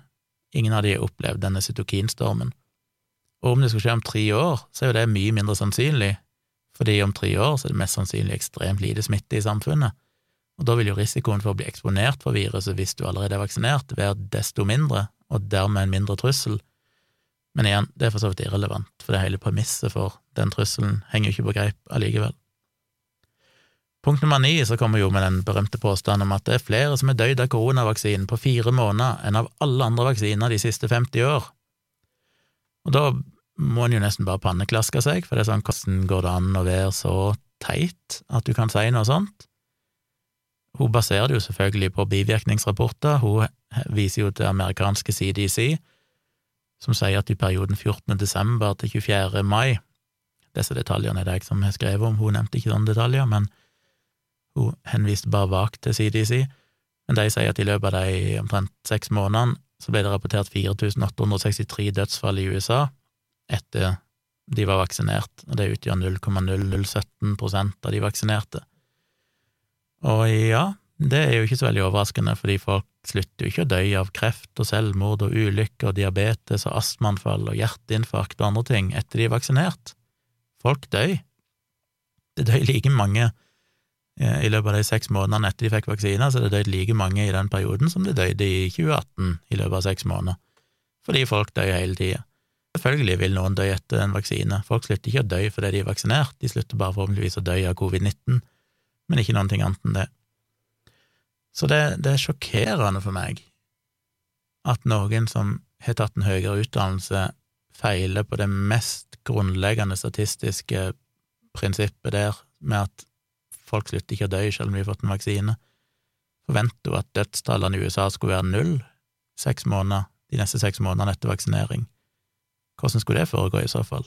ingen av de har opplevd denne cytokinstormen. Og om det skal skje om tre år, så er jo det mye mindre sannsynlig, fordi om tre år så er det mest sannsynlig ekstremt lite smitte i samfunnet, og da vil jo risikoen for å bli eksponert for viruset hvis du allerede er vaksinert, være desto mindre, og dermed en mindre trussel. Men igjen, det er for så vidt irrelevant, for det hele premisset for den trusselen henger jo ikke på greip allikevel. Punkt nummer ni så kommer jo med den berømte påstanden om at det er flere som er døyd av koronavaksinen på fire måneder enn av alle andre vaksiner de siste 50 år. Og da må en jo nesten bare panneklaske seg, for det er sånn, hvordan går det an å være så teit at du kan si noe sånt? Hun baserer det jo selvfølgelig på bivirkningsrapporter, hun viser jo til amerikanske CDC, som sier at i perioden 14. desember til 24. mai Disse detaljene er det jeg som har skrevet om, hun nevnte ikke sånne detaljer, men hun henviste bare vagt til CDC. Men de sier at i løpet av de omtrent seks månedene så ble det rapportert 4863 dødsfall i USA, etter de var vaksinert, og det utgjør 0,0017% av de vaksinerte. Og ja, det er jo ikke så veldig overraskende, fordi folk slutter jo ikke å dø av kreft og selvmord og ulykker og diabetes og astmaanfall og hjerteinfarkt og andre ting etter de er vaksinert. Folk dør. Det dør like mange i løpet av de seks månedene etter de fikk vaksina, så det døde like mange i den perioden som det døde i 2018 i løpet av seks måneder, fordi folk dør hele tida. Selvfølgelig vil noen dø etter en vaksine. Folk slutter ikke å dø fordi de er vaksinert, de slutter bare forhåpentligvis å dø av covid-19, men ikke noen ting annet enn det. Så det, det, er sjokkerende for meg at noen som har tatt en høyere utdannelse, feiler på det mest grunnleggende statistiske prinsippet der, med at folk slutter ikke å dø selv om de har fått en vaksine. Forventer jo at dødstallene i USA skulle være null seks måneder, de neste seks månedene etter vaksinering. Hvordan skulle det foregå i så fall?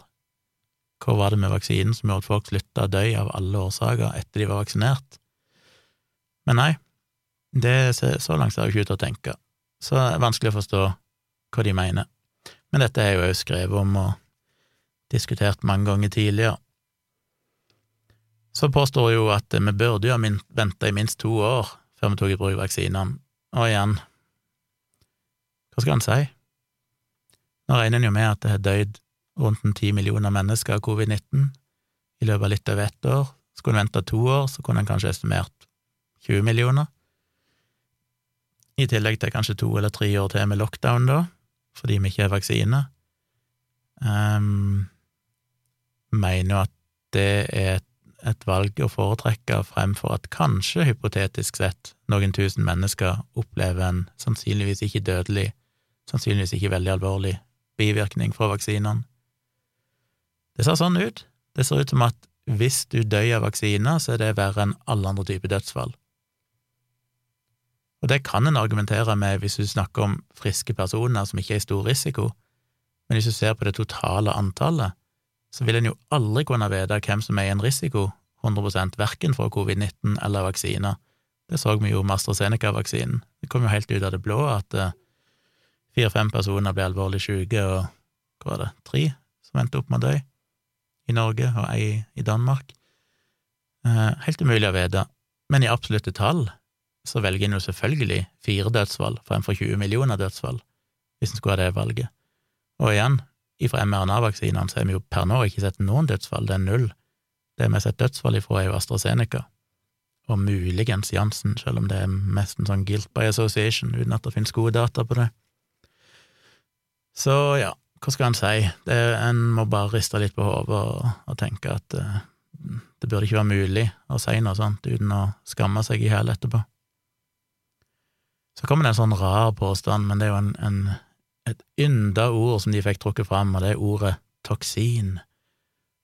Hva var det med vaksinen som gjorde at folk slutta å dø av alle årsaker etter de var vaksinert? Men nei, det så langt ser det ikke ut til å tenke, så det er vanskelig å forstå hva de mener. Men dette jeg jo òg skrevet om og diskutert mange ganger tidligere. Så påstår jo at vi burde jo ha venta i minst to år før vi tok i bruk vaksinene, og igjen, hva skal en si? Nå regner en jo med at det har dødd rundt en ti millioner mennesker av covid-19 i løpet av litt over ett år. Skulle en venta to år, så kunne en kanskje estimert 20 millioner. I tillegg til kanskje to eller tre år til med lockdown, da, fordi vi ikke har vaksine. Um, mener jo at det er et, et valg å foretrekke fremfor at kanskje, hypotetisk sett, noen tusen mennesker opplever en sannsynligvis ikke dødelig, sannsynligvis ikke veldig alvorlig bivirkning fra vaksinene. Det ser sånn ut. Det ser ut som at hvis du dør av vaksiner, så er det verre enn alle andre typer dødsfall. Og det kan en argumentere med hvis du snakker om friske personer som ikke er i stor risiko, men hvis du ser på det totale antallet, så vil en jo aldri kunne vite hvem som er i en risiko 100% verken for covid-19 eller vaksiner. Det så vi jo med AstraZeneca-vaksinen. Det kom jo helt ut av det blå at eh, Fire-fem personer ble alvorlig syke, og hva var det, tre som endte opp med å dø i Norge, og ei i Danmark. Eh, helt umulig å vite, men i absolutte tall så velger en jo selvfølgelig fire dødsfall fremfor 20 millioner dødsfall, hvis en skulle ha det valget. Og igjen, ifra mRNA-vaksinene så har vi jo per nå ikke sett noen dødsfall, det er null. Det vi har sett dødsfall ifra, er jo AstraZeneca, og muligens Jansen, selv om det er mest en sånn guilt by association, uten at det finnes gode data på det. Så ja, hva skal en si? Det, en må bare riste litt på hodet og, og, tenke at uh, det burde ikke være mulig å si noe sånt uten å skamme seg i hæl etterpå. Så kommer det en sånn rar påstand, men det er jo en, en, et ynda ord som de fikk trukket fram, og det er ordet toksin.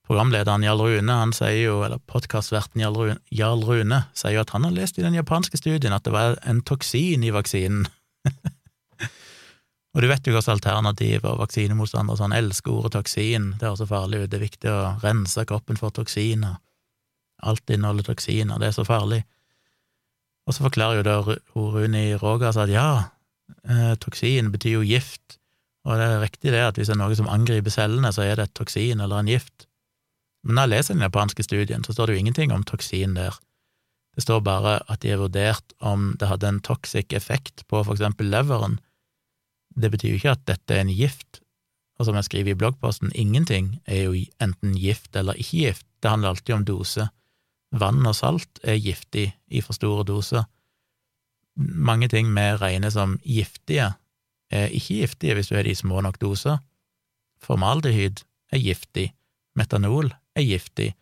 Programlederen Jarl Rune, han sier jo, eller podkastverten Jarl, Rune, Jarl Rune, sier jo at han har lest i den japanske studien at det var en toksin i vaksinen. <laughs> og du vet jo hvilke alternativer og vaksinemotstandere sånn elsker ordet toksin, det er så farlig ut, det er viktig å rense kroppen for toksiner. Alt inneholder toksiner, det er så farlig. Og så forklarer jo da Rune Rogas at ja, eh, toksin betyr jo gift, og det er riktig det at hvis det er noe som angriper cellene, så er det et toksin eller en gift. Men når jeg leser den japanske studien, så står det jo ingenting om toksin der. Det står bare at de har vurdert om det hadde en toxic effekt på for eksempel leveren. Det betyr jo ikke at dette er en gift, og som jeg skriver i bloggposten, ingenting er jo enten gift eller ikke gift, det handler alltid om dose. Vann og salt er giftig i for store doser. Mange ting vi regner som giftige, er ikke giftige hvis du det i små nok doser. Formaldehyd er giftig, metanol er giftig,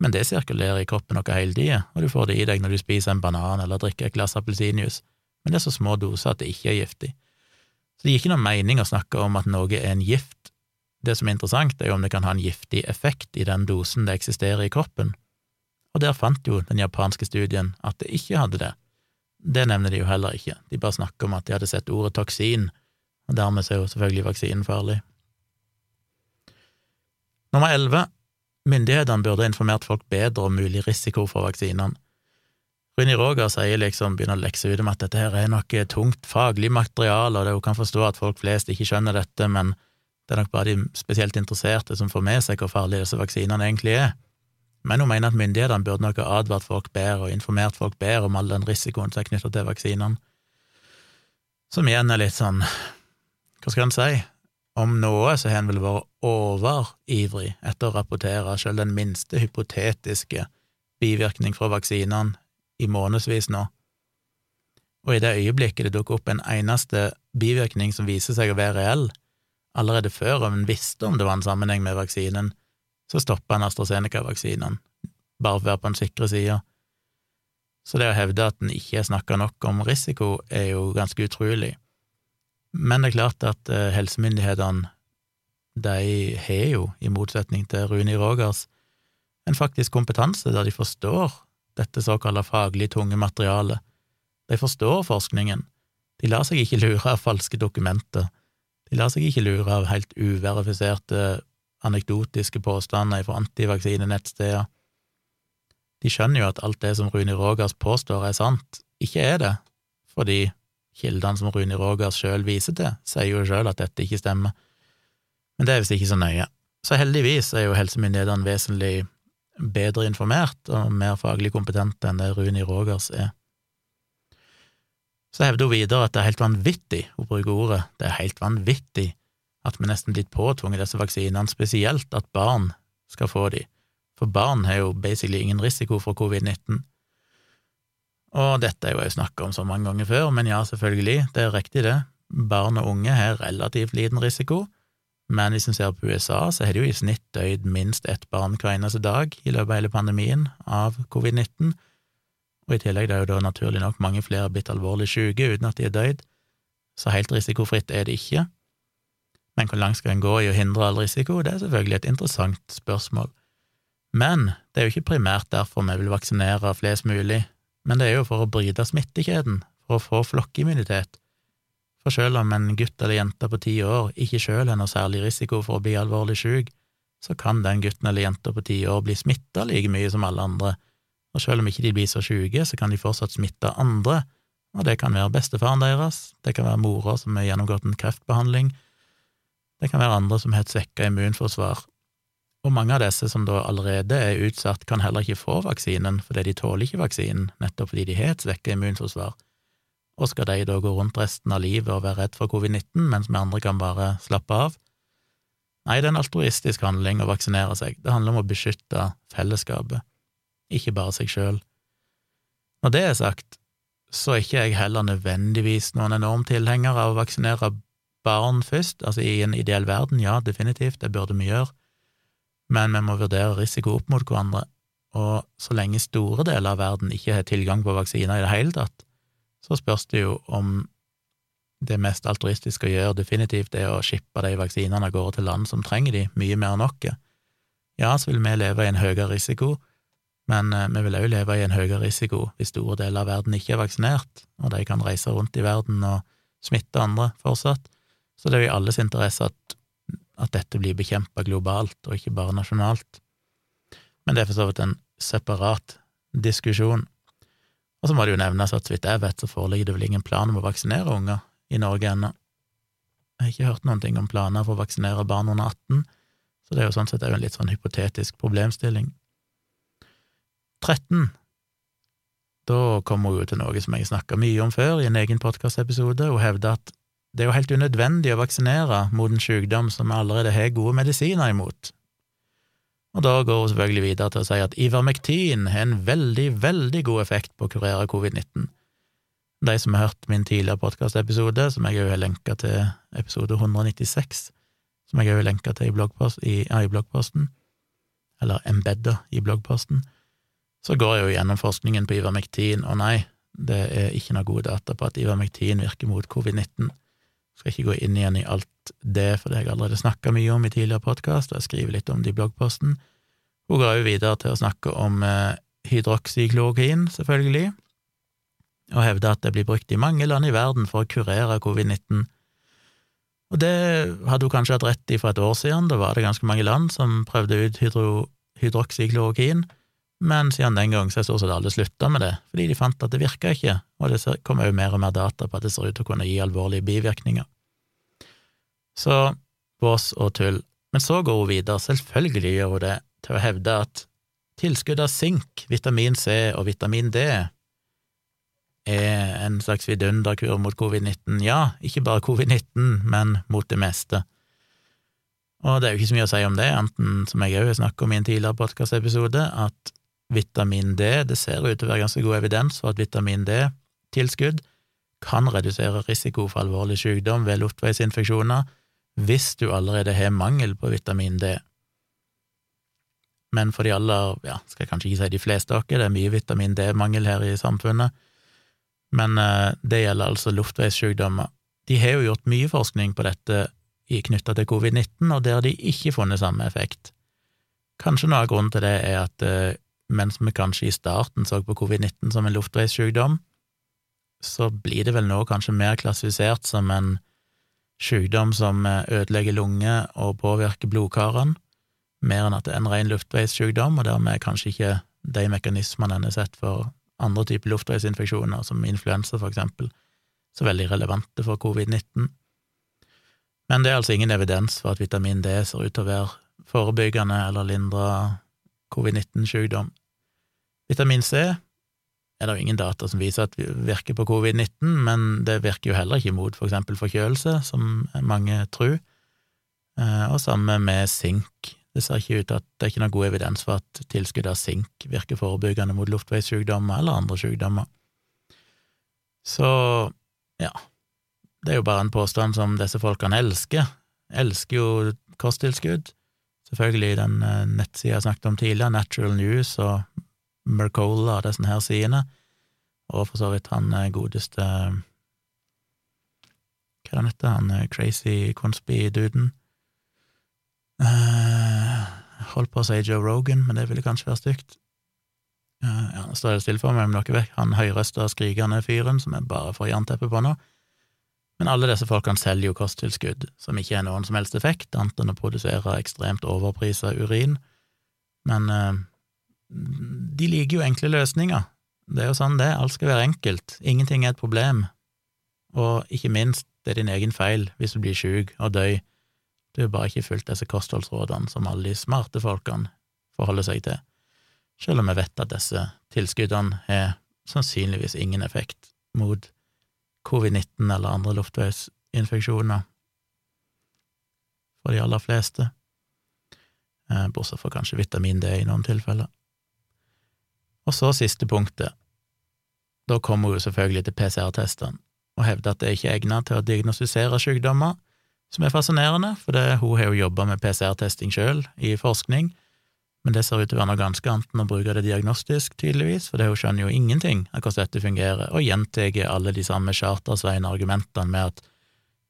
men det sirkulerer i kroppen noe hele tida, og du får det i deg når du spiser en banan eller drikker et glass appelsinjuice, men det er så små doser at det ikke er giftig. Så det gir ikke noen mening å snakke om at noe er en gift. Det som er interessant, er jo om det kan ha en giftig effekt i den dosen det eksisterer i kroppen og der fant jo den japanske studien at det ikke hadde det. Det nevner de jo heller ikke, de bare snakker om at de hadde sett ordet toksin, og dermed er jo selvfølgelig vaksinen farlig. Nummer elleve myndighetene burde informert folk bedre om mulig risiko for vaksinene. Runi Roger sier liksom, begynner å lekse ut om at dette her er noe tungt faglig materiale, og det hun kan forstå at folk flest ikke skjønner dette, men det er nok bare de spesielt interesserte som får med seg hvor farlige disse vaksinene egentlig er men hun mener at myndighetene burde nok ha advart folk bedre og informert folk bedre om all den risikoen som er knytta til vaksinene. Som igjen er litt sånn, hva skal en si, om noe så har en vel vært overivrig etter å rapportere selv den minste hypotetiske bivirkning fra vaksinene i månedsvis nå. Og i det øyeblikket det dukker opp en eneste bivirkning som viser seg å være reell, allerede før om en visste om det var en sammenheng med vaksinen, så stoppa en AstraZeneca-vaksinene, bare for å være på den sikre sida. Så det å hevde at en ikke snakka nok om risiko, er jo ganske utrolig. Men det er klart at eh, helsemyndighetene, de har jo, i motsetning til Runi Rogers, en faktisk kompetanse der de forstår dette såkalte faglig tunge materialet. De forstår forskningen. De lar seg ikke lure av falske dokumenter. De lar seg ikke lure av helt uverifiserte anekdotiske påstander fra antivaksinenettsteder. De skjønner jo at alt det som Rune Rogers påstår er sant, ikke er det, fordi kildene som Rune Rogers sjøl viser til, sier jo sjøl at dette ikke stemmer. Men det er visst ikke så nøye. Så heldigvis er jo helsemyndighetene vesentlig bedre informert og mer faglig kompetente enn det Rune Rogers er. Så hevder hun videre at det er helt vanvittig, hun bruker ordet, det er helt vanvittig at vi nesten blitt påtvunget disse vaksinene, spesielt at barn skal få de, for barn har jo basically ingen risiko for covid-19. Og dette er jo jeg snakka om så mange ganger før, men ja, selvfølgelig, det er riktig det, barn og unge har relativt liten risiko, men hvis en ser på USA, så har de jo i snitt døyd minst ett barn hver eneste dag i løpet av hele pandemien av covid-19, og i tillegg det er jo da naturlig nok mange flere blitt alvorlig syke uten at de er døyd, så helt risikofritt er det ikke. Men hvor langt skal en gå i å hindre all risiko? Det er selvfølgelig et interessant spørsmål. Men det er jo ikke primært derfor vi vil vaksinere flest mulig, men det er jo for å bryte smittekjeden, for å få flokkimmunitet. For selv om en gutt eller jente på ti år ikke selv har noe særlig risiko for å bli alvorlig syk, så kan den gutten eller jenta på ti år bli smitta like mye som alle andre, og selv om ikke de blir så syke, så kan de fortsatt smitte andre, og det kan være bestefaren deres, det kan være mora som har gjennomgått en kreftbehandling, det kan være andre som har et svekka immunforsvar. Og mange av disse som da allerede er utsatt, kan heller ikke få vaksinen fordi de tåler ikke vaksinen, nettopp fordi de har et svekket immunforsvar. Og skal de da gå rundt resten av livet og være redd for covid-19, mens vi andre kan bare slappe av? Nei, det er en altruistisk handling å vaksinere seg. Det handler om å beskytte fellesskapet, ikke bare seg sjøl. Når det er sagt, så er ikke jeg heller nødvendigvis noen enorm tilhenger av å vaksinere barn først. Altså i en ideell verden, ja, definitivt, det burde vi gjøre, men vi må vurdere risiko opp mot hverandre. Og så lenge store deler av verden ikke har tilgang på vaksiner i det hele tatt, så spørs det jo om det mest altruistiske å gjøre definitivt er å shippe de vaksinene av gårde til land som trenger de, mye mer enn oss. Ja, så vil vi leve i en høyere risiko, men eh, vi vil også leve i en høyere risiko hvis store deler av verden ikke er vaksinert, og de kan reise rundt i verden og smitte andre fortsatt. Så det er jo i alles interesse at, at dette blir bekjempa globalt, og ikke bare nasjonalt. Men det er for så vidt en separat diskusjon. Og så må det jo nevnes at så vidt jeg vet, så foreligger det vel ingen plan om å vaksinere unger i Norge ennå. Jeg har ikke hørt noen ting om planer for å vaksinere barn under 18, så det er jo sånn sett en litt sånn hypotetisk problemstilling. 13. Da kommer hun jo til noe som jeg snakka mye om før i en egen podkastepisode, og hevder at det er jo helt unødvendig å vaksinere mot en sykdom som vi allerede har gode medisiner imot. Og da går hun selvfølgelig videre til å si at Ivermektin har en veldig, veldig god effekt på å kurere covid-19. De som har hørt min tidligere podkastepisode, som jeg òg har lenka til episode 196, som jeg òg har lenka til i, bloggpost, i, ja, i bloggposten, eller embedda i bloggposten, så går jeg jo gjennom forskningen på Ivermektin, og nei, det er ikke noe gode data på at Ivermektin virker mot covid-19. Skal ikke gå inn igjen i alt det, for det har jeg allerede snakka mye om i tidligere podkast, og jeg skriver litt om det i bloggposten. Hun går jo videre til å snakke om eh, hydroksyklorokin, selvfølgelig, og hevder at det blir brukt i mange land i verden for å kurere covid-19. Og det hadde hun kanskje hatt rett i for et år siden, da var det ganske mange land som prøvde ut hydro, hydroksyklorokin, men siden den gang så har stort sett alle slutta med det, fordi de fant at det virka ikke, og det kommer jo mer og mer data på at det ser ut til å kunne gi alvorlige bivirkninger. Så bås og tull. Men så går hun videre, selvfølgelig gjør hun det, til å hevde at tilskudd av sink, vitamin C og vitamin D er en slags vidunderkur mot covid-19. Ja, ikke bare covid-19, men mot det meste. Og det er jo ikke så mye å si om det, enten som jeg òg har snakket om i en tidligere podkastepisode, at vitamin D Det ser ut til å være ganske god evidens for at vitamin D-tilskudd kan redusere risiko for alvorlig sykdom ved luftveisinfeksjoner hvis du allerede har mangel på vitamin D. Men for de aller, ja, skal jeg kanskje ikke si de fleste av dere, det er mye vitamin D-mangel her i samfunnet, men eh, det gjelder altså luftveissykdommer. De har jo gjort mye forskning på dette knytta til covid-19, og der de ikke funnet samme effekt. Kanskje noe av grunnen til det er at eh, mens vi kanskje i starten så på covid-19 som en luftveissykdom, så blir det vel nå kanskje mer klassifisert som en sykdom som eh, ødelegger lunger og påvirker blodkarene, mer enn at det er en ren luftveissykdom, og dermed er kanskje ikke de mekanismene en har sett for andre typer luftveisinfeksjoner, som influensa for eksempel, så veldig relevante for covid-19. Men det er altså ingen evidens for at vitamin D ser ut til å være forebyggende eller lindre covid-19-sykdom. Vitamin C er det jo ingen data som viser at det virker på covid-19, men det virker jo heller ikke mot for eksempel forkjølelse, som mange tror, eh, og samme med sink. Det ser ikke ut at det er ikke noe god evidens for at tilskudd av sink virker forebyggende mot luftveissykdommer eller andre sykdommer. Så ja, det er jo bare en påstand som disse folkene elsker. Elsker jo kosttilskudd. Selvfølgelig den eh, nettsida jeg snakket om tidligere, Natural News og Mercola og disse her sidene, og for så vidt han eh, godeste Hva er det han heter, han eh, crazy conspi-duden? Uh, holdt på å si Joe Rogan, men det ville kanskje være stygt. Uh, ja, Nå står det stille for meg, om dere vet, han høyrøsta, skrikende fyren som jeg bare får jernteppe på nå. Men alle disse folkene selger jo kosttilskudd som ikke har noen som helst effekt, annet enn å produsere ekstremt overprisa urin. Men eh, de liker jo enkle løsninger. Det er jo sånn det alt skal være enkelt, ingenting er et problem, og ikke minst, det er din egen feil hvis du blir sjuk og døy. Du har bare ikke fulgt disse kostholdsrådene som alle de smarte folkene forholder seg til, selv om vi vet at disse tilskuddene har sannsynligvis ingen effekt mot covid-19 eller andre luftveisinfeksjoner for de aller fleste, eh, bortsett fra kanskje vitamin D i noen tilfeller. Og så siste punktet. Da kommer hun selvfølgelig til PCR-testene og hevder at det ikke er egnet til å diagnostisere sykdommer, som er fascinerende, for det, hun har jo jobba med PCR-testing sjøl i forskning, men det ser ut til å være noe ganske annet enn å bruke det diagnostisk, tydeligvis, for det hun skjønner jo ingenting av hvordan dette fungerer, og gjentar alle de samme chartersveien-argumentene med at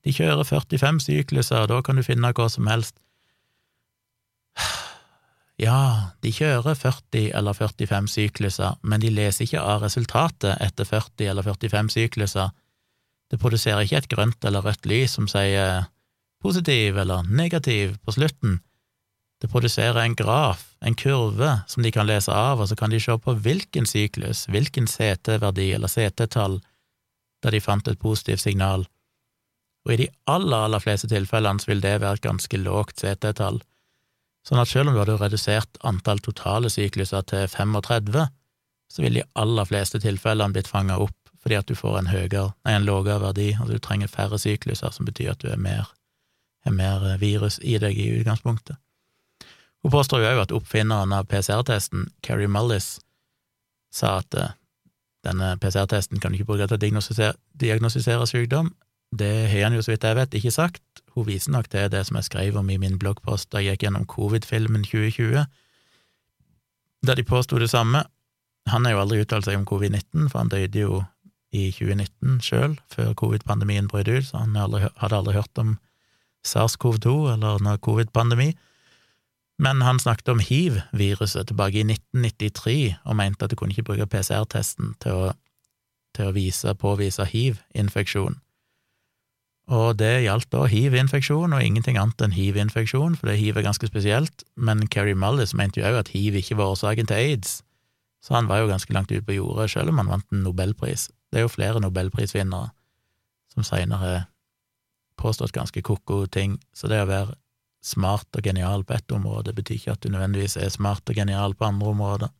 de kjører 45 sykluser, og da kan du finne hva som helst. Ja, de kjører 40 eller 45 sykluser, men de leser ikke av resultatet etter 40 eller 45 sykluser. Det produserer ikke et grønt eller rødt lys som sier positiv eller negativ på slutten. Det produserer en graf, en kurve, som de kan lese av, og så kan de se på hvilken syklus, hvilken CT-verdi eller CT-tall, der de fant et positivt signal, og i de aller, aller fleste tilfellene så vil det være et ganske lågt CT-tall, sånn at selv om du hadde redusert antall totale sykluser til 35, så vil de aller fleste tilfellene blitt fanga opp fordi at du får en høyere, nei, en lavere verdi, altså du trenger færre sykluser, som betyr at du er mer, er mer virus i deg i utgangspunktet. Hun påstår jo òg at oppfinneren av PCR-testen, Carrie Mullis, sa at eh, denne PCR-testen kan du ikke bruke til å diagnostisere, diagnostisere sykdom, det har han jo, så vidt jeg vet, ikke sagt. Hun viser nok til det som jeg skrev om i min bloggpost da jeg gikk gjennom covid-filmen 2020, der de påsto det samme. Han har jo aldri uttalt seg om covid-19, for han døde jo i 2019 sjøl, før covid-pandemien brøt ut, så han hadde aldri hørt om SARS-CoV-2 eller noe covid-pandemi. Men han snakket om hiv-viruset tilbake i 1993, og mente at du kunne ikke bruke PCR-testen til til å vise, påvise hiv-infeksjon. Og det gjaldt da hiv-infeksjon og ingenting annet enn hiv-infeksjon, for det hiv er ganske spesielt, men Keri Mullis mente jo òg at hiv ikke var årsaken til aids, så han var jo ganske langt ute på jordet, selv om han vant en nobelpris. Det er jo flere nobelprisvinnere som seinere påstått ganske ko-ko ting, så det å være smart og genial på ett område betyr ikke at du nødvendigvis er smart og genial på andre områder.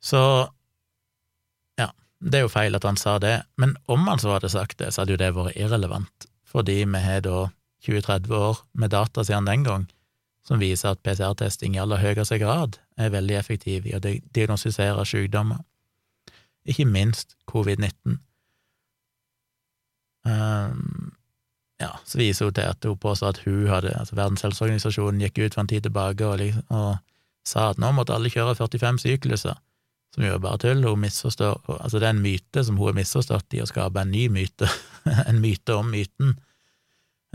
Så ja, det er jo feil at han sa det, men om han så hadde sagt det, så hadde jo det vært irrelevant, fordi vi har da 20-30 år med data siden den gang som viser at PCR-testing i aller høyeste grad er veldig effektiv i å diagnostisere sykdommer, ikke minst covid-19. Um, ja, så til at hun påstår at hun hadde, altså Verdens helseorganisasjon gikk ut for en tid tilbake og, liksom, og sa at nå måtte alle kjøre 45 sykluser som jo er bare tull. Hun misforstår Altså, det er en myte som hun har misforstått i å skape en ny myte, <laughs> en myte om myten.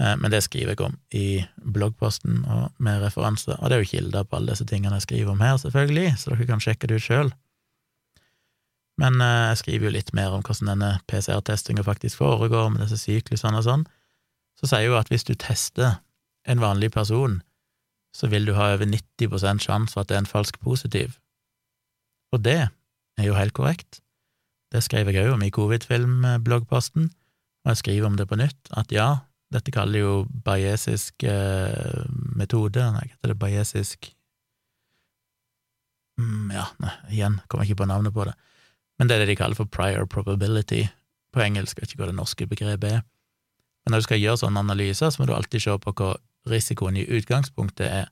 Eh, men det skriver jeg om i bloggposten og med referanse, og det er jo kilder på alle disse tingene jeg skriver om her, selvfølgelig, så dere kan sjekke det ut sjøl. Men eh, jeg skriver jo litt mer om hvordan denne PCR-testinga faktisk foregår, med disse syklusene og sånn. Så sier hun at hvis du tester en vanlig person, så vil du ha over 90 sjanse for at det er en falsk positiv. Og det er jo helt korrekt. Det skrev jeg òg om i covid-film-bloggposten, og jeg skriver om det på nytt, at ja, dette kaller jo bayesisk eh, metode, nei, hva heter det, bayesisk mm, Ja, nei, igjen kommer ikke på navnet på det, men det er det de kaller for prior probability på engelsk, jeg vet ikke hva det norske begrepet er. Men når du skal gjøre sånne analyser, så må du alltid se på hva risikoen i utgangspunktet er.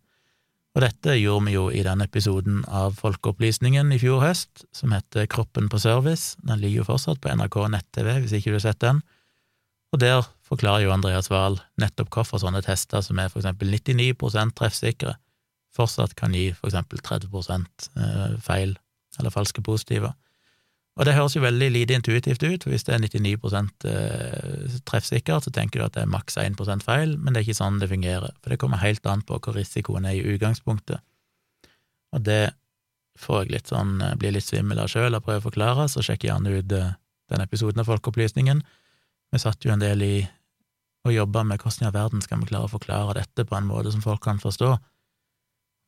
Og dette gjorde vi jo i den episoden av Folkeopplysningen i fjor høst, som heter Kroppen på service. Den ligger jo fortsatt på NRK nett-TV, hvis ikke du har sett den. Og der forklarer jo Andreas Wahl nettopp hvorfor sånne tester som er for eksempel 99% treffsikre, fortsatt kan gi for eksempel 30 eh, feil eller falske positiver. Og det høres jo veldig lite intuitivt ut, for hvis det er 99 eh, treffsikkert, så tenker du at det er maks 1% feil, men det er ikke sånn det fungerer, for det kommer helt an på hvor risikoen er i utgangspunktet. Og det får jeg litt sånn, eh, blir litt svimmel av sjøl og prøver å forklare, så sjekk gjerne ut eh, den episoden av Folkeopplysningen. Vi satt jo en del i og jobba med hvordan i all verden skal vi klare å forklare dette på en måte som folk kan forstå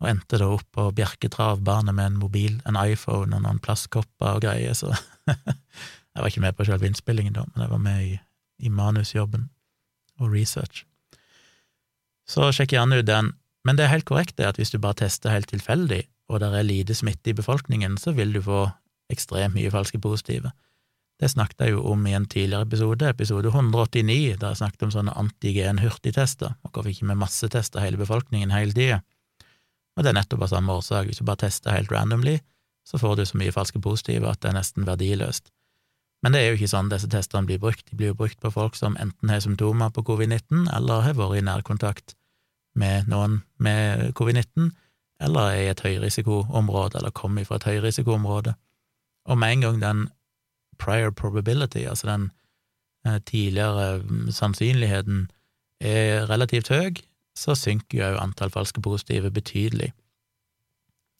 og endte da opp på Bjerke travbane med en mobil, en iPhone og noen plastkopper og greier, så <laughs> jeg var ikke med på selve innspillingen da, men jeg var med i, i manusjobben og research. Så sjekk gjerne ut den. Men det er helt korrekt det at hvis du bare tester helt tilfeldig, og det er lite smitte i befolkningen, så vil du få ekstremt mye falske positive. Det snakket jeg jo om i en tidligere episode, episode 189, da jeg snakket om sånne antigen-hurtigtester, og hvorfor ikke vi massetester hele befolkningen hele tida. Og det er nettopp av samme årsak. Hvis du bare tester helt randomly, så får du så mye falske positive at det er nesten verdiløst. Men det er jo ikke sånn disse testene blir brukt. De blir jo brukt på folk som enten har symptomer på covid-19, eller har vært i nærkontakt med noen med covid-19, eller er i et høyrisikoområde, eller kommer fra et høyrisikoområde. Og med en gang den prior probability, altså den eh, tidligere mm, sannsynligheten, er relativt høy, så synker jo antall falske positive betydelig.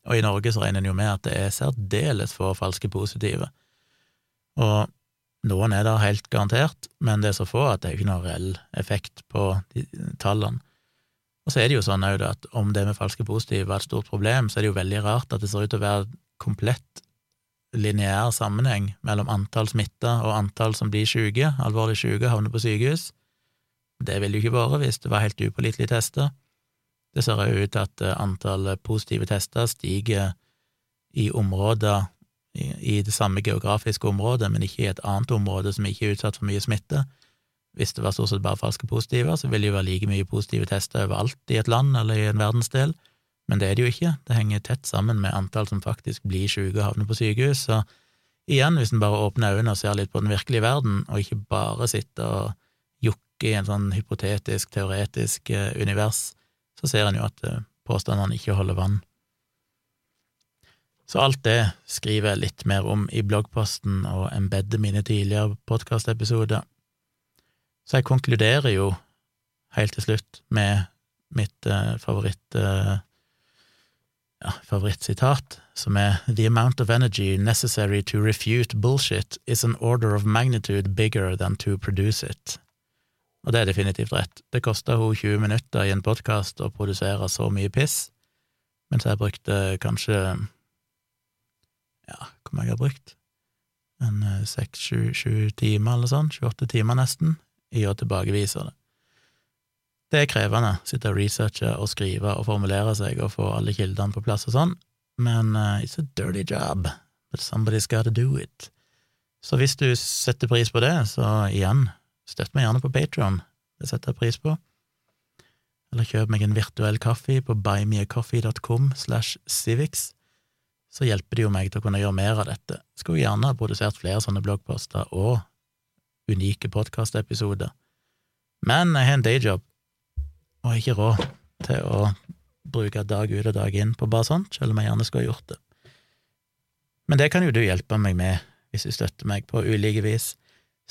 Og i Norge så regner en jo med at det er særdeles få falske positive. Og noen er der helt garantert, men det er så få at det er ikke noen reell effekt på tallene. Og så er det jo sånn òg at om det med falske positive var et stort problem, så er det jo veldig rart at det ser ut til å være komplett lineær sammenheng mellom antall smitta og antall som blir syke, alvorlig syke, havner på sykehus. Det ville jo ikke vært hvis det var helt upålitelige tester. Det ser jo ut til at antallet antall positive tester stiger i områder i det samme geografiske området, men ikke i et annet område som ikke er utsatt for mye smitte. Hvis det var stort sett bare falske positive, så ville det jo være like mye positive tester overalt i et land eller i en verdensdel, men det er det jo ikke. Det henger tett sammen med antall som faktisk blir syke og havner på sykehus. Så igjen, hvis en bare åpner øynene og ser litt på den virkelige verden, og ikke bare sitter og jokker i en sånn hypotetisk, teoretisk eh, univers, så ser en jo at eh, påstandene ikke holder vann. Så alt det skriver jeg litt mer om i bloggposten og embedder mine tidligere podkastepisoder. Så jeg konkluderer jo helt til slutt med mitt eh, favoritt eh, ja, favorittsitat, som er The amount of energy necessary to refute bullshit is an order of magnitude bigger than to produce it. Og det er definitivt rett. Det kosta henne 20 minutter i en podkast å produsere så mye piss, mens jeg brukte kanskje Ja, hvor mye jeg har brukt? En eh, seks, sju, timer eller sånn, 28 timer nesten, i å tilbakevise det. Det er krevende, sitte og researche og skrive og formulere seg og få alle kildene på plass og sånn, men uh, it's a dirty job, but somebody's gotta do it. Så hvis du setter pris på det, så igjen, støtt meg gjerne på Patron, det setter jeg pris på. Eller kjøp meg en virtuell kaffe på buymeacoffee.com slash civics, så hjelper det jo meg til å kunne gjøre mer av dette. Skulle gjerne ha produsert flere sånne bloggposter og unike podkastepisoder. Men jeg har en dayjob, og har ikke råd til å bruke dag ut og dag inn på bare sånt, selv om jeg gjerne skulle ha gjort det. Men det kan jo du hjelpe meg med hvis du støtter meg på ulike vis.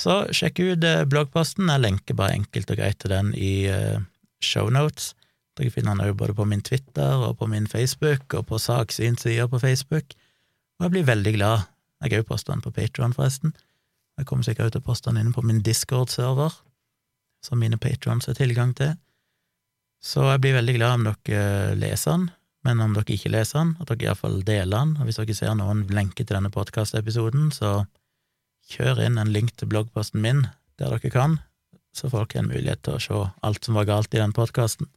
Så sjekk ut eh, bloggposten, jeg lenker bare enkelt og greit til den i uh, shownotes. Dere finner den òg både på min Twitter og på min Facebook og på saksynsida på Facebook, og jeg blir veldig glad. Jeg har òg posta den på Patron, forresten. Jeg kommer sikkert til å poste den inne på min Discord-server, som mine patrons har tilgang til. Så jeg blir veldig glad om dere leser den, men om dere ikke leser den, at dere iallfall deler den, og hvis dere ser noen lenke til denne podkastepisoden, så kjør inn en link til bloggposten min der dere kan, så folk har en mulighet til å se alt som var galt i den podkasten.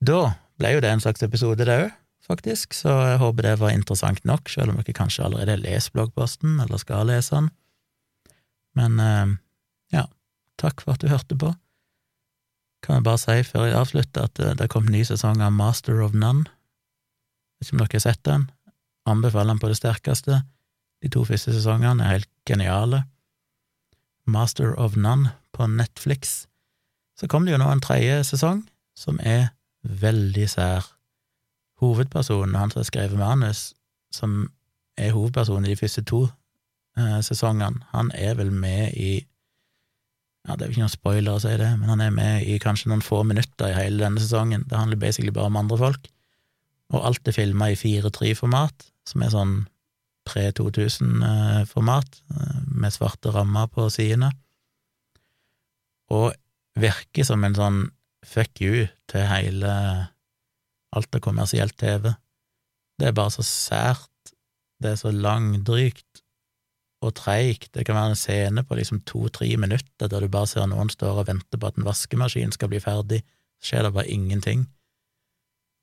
Da ble jo det en slags episode, det òg, faktisk, så jeg håper det var interessant nok, selv om dere kanskje allerede leser bloggposten, eller skal lese den. Men eh, ja, takk for at du hørte på kan jeg bare si før jeg avslutter, at eh, det kom kommet ny sesong av Master of None. Hvis dere har sett den? Anbefaler den på det sterkeste. De to første sesongene er helt geniale. Master of None på Netflix. Så kom det jo nå en tredje sesong, som er veldig sær. Hovedpersonen, han som har skrevet manus, som er hovedpersonen i de første to eh, sesongene, han er vel med i ja, Det er jo ikke noen spoiler å si det, men han er med i kanskje noen få minutter i hele denne sesongen. Det handler basically bare om andre folk. Og alt er filma i 4-3-format, som er sånn pre-2000-format, eh, med svarte rammer på sidene. Og virker som en sånn fuck you til hele alt av kommersielt TV. Det er bare så sært, det er så langdrygt, og treigt. Det kan være en scene på liksom to–tre minutter der du bare ser noen står og venter på at en vaskemaskin skal bli ferdig, så skjer det bare ingenting.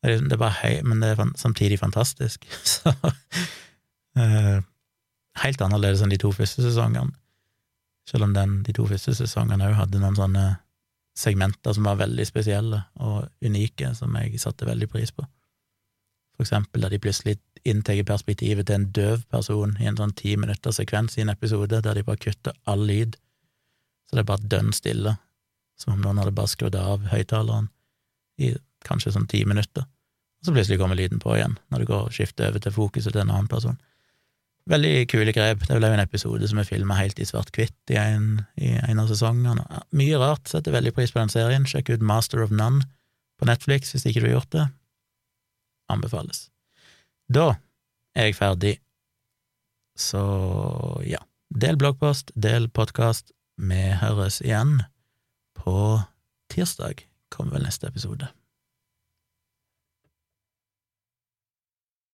Det er, er bare hei, men det er samtidig fantastisk. <laughs> Så uh, Helt annerledes enn de to første sesongene. Selv om den, de to første sesongene òg hadde noen sånne segmenter som var veldig spesielle og unike, som jeg satte veldig pris på. For eksempel da de plutselig inntar perspektivet til en døv person i en sånn ti minutters sekvens i en episode, der de bare kutter all lyd, så det er bare dønn stille, som om noen hadde bare skrudd av høyttaleren i kanskje sånn ti minutter og så plutselig kommer lyden på igjen når du går og skifter over til fokuset til en annen person. Veldig kule grep. Det er vel en episode som er filma helt i svart-hvitt i, i, en av sesongene. Mye rart. Setter veldig pris på den serien. Sjekk ut Master of None på Netflix hvis ikke du har gjort det. Anbefales. Da er jeg ferdig. Så ja, del bloggpost, del podkast. Vi høres igjen på tirsdag, kommer vel neste episode.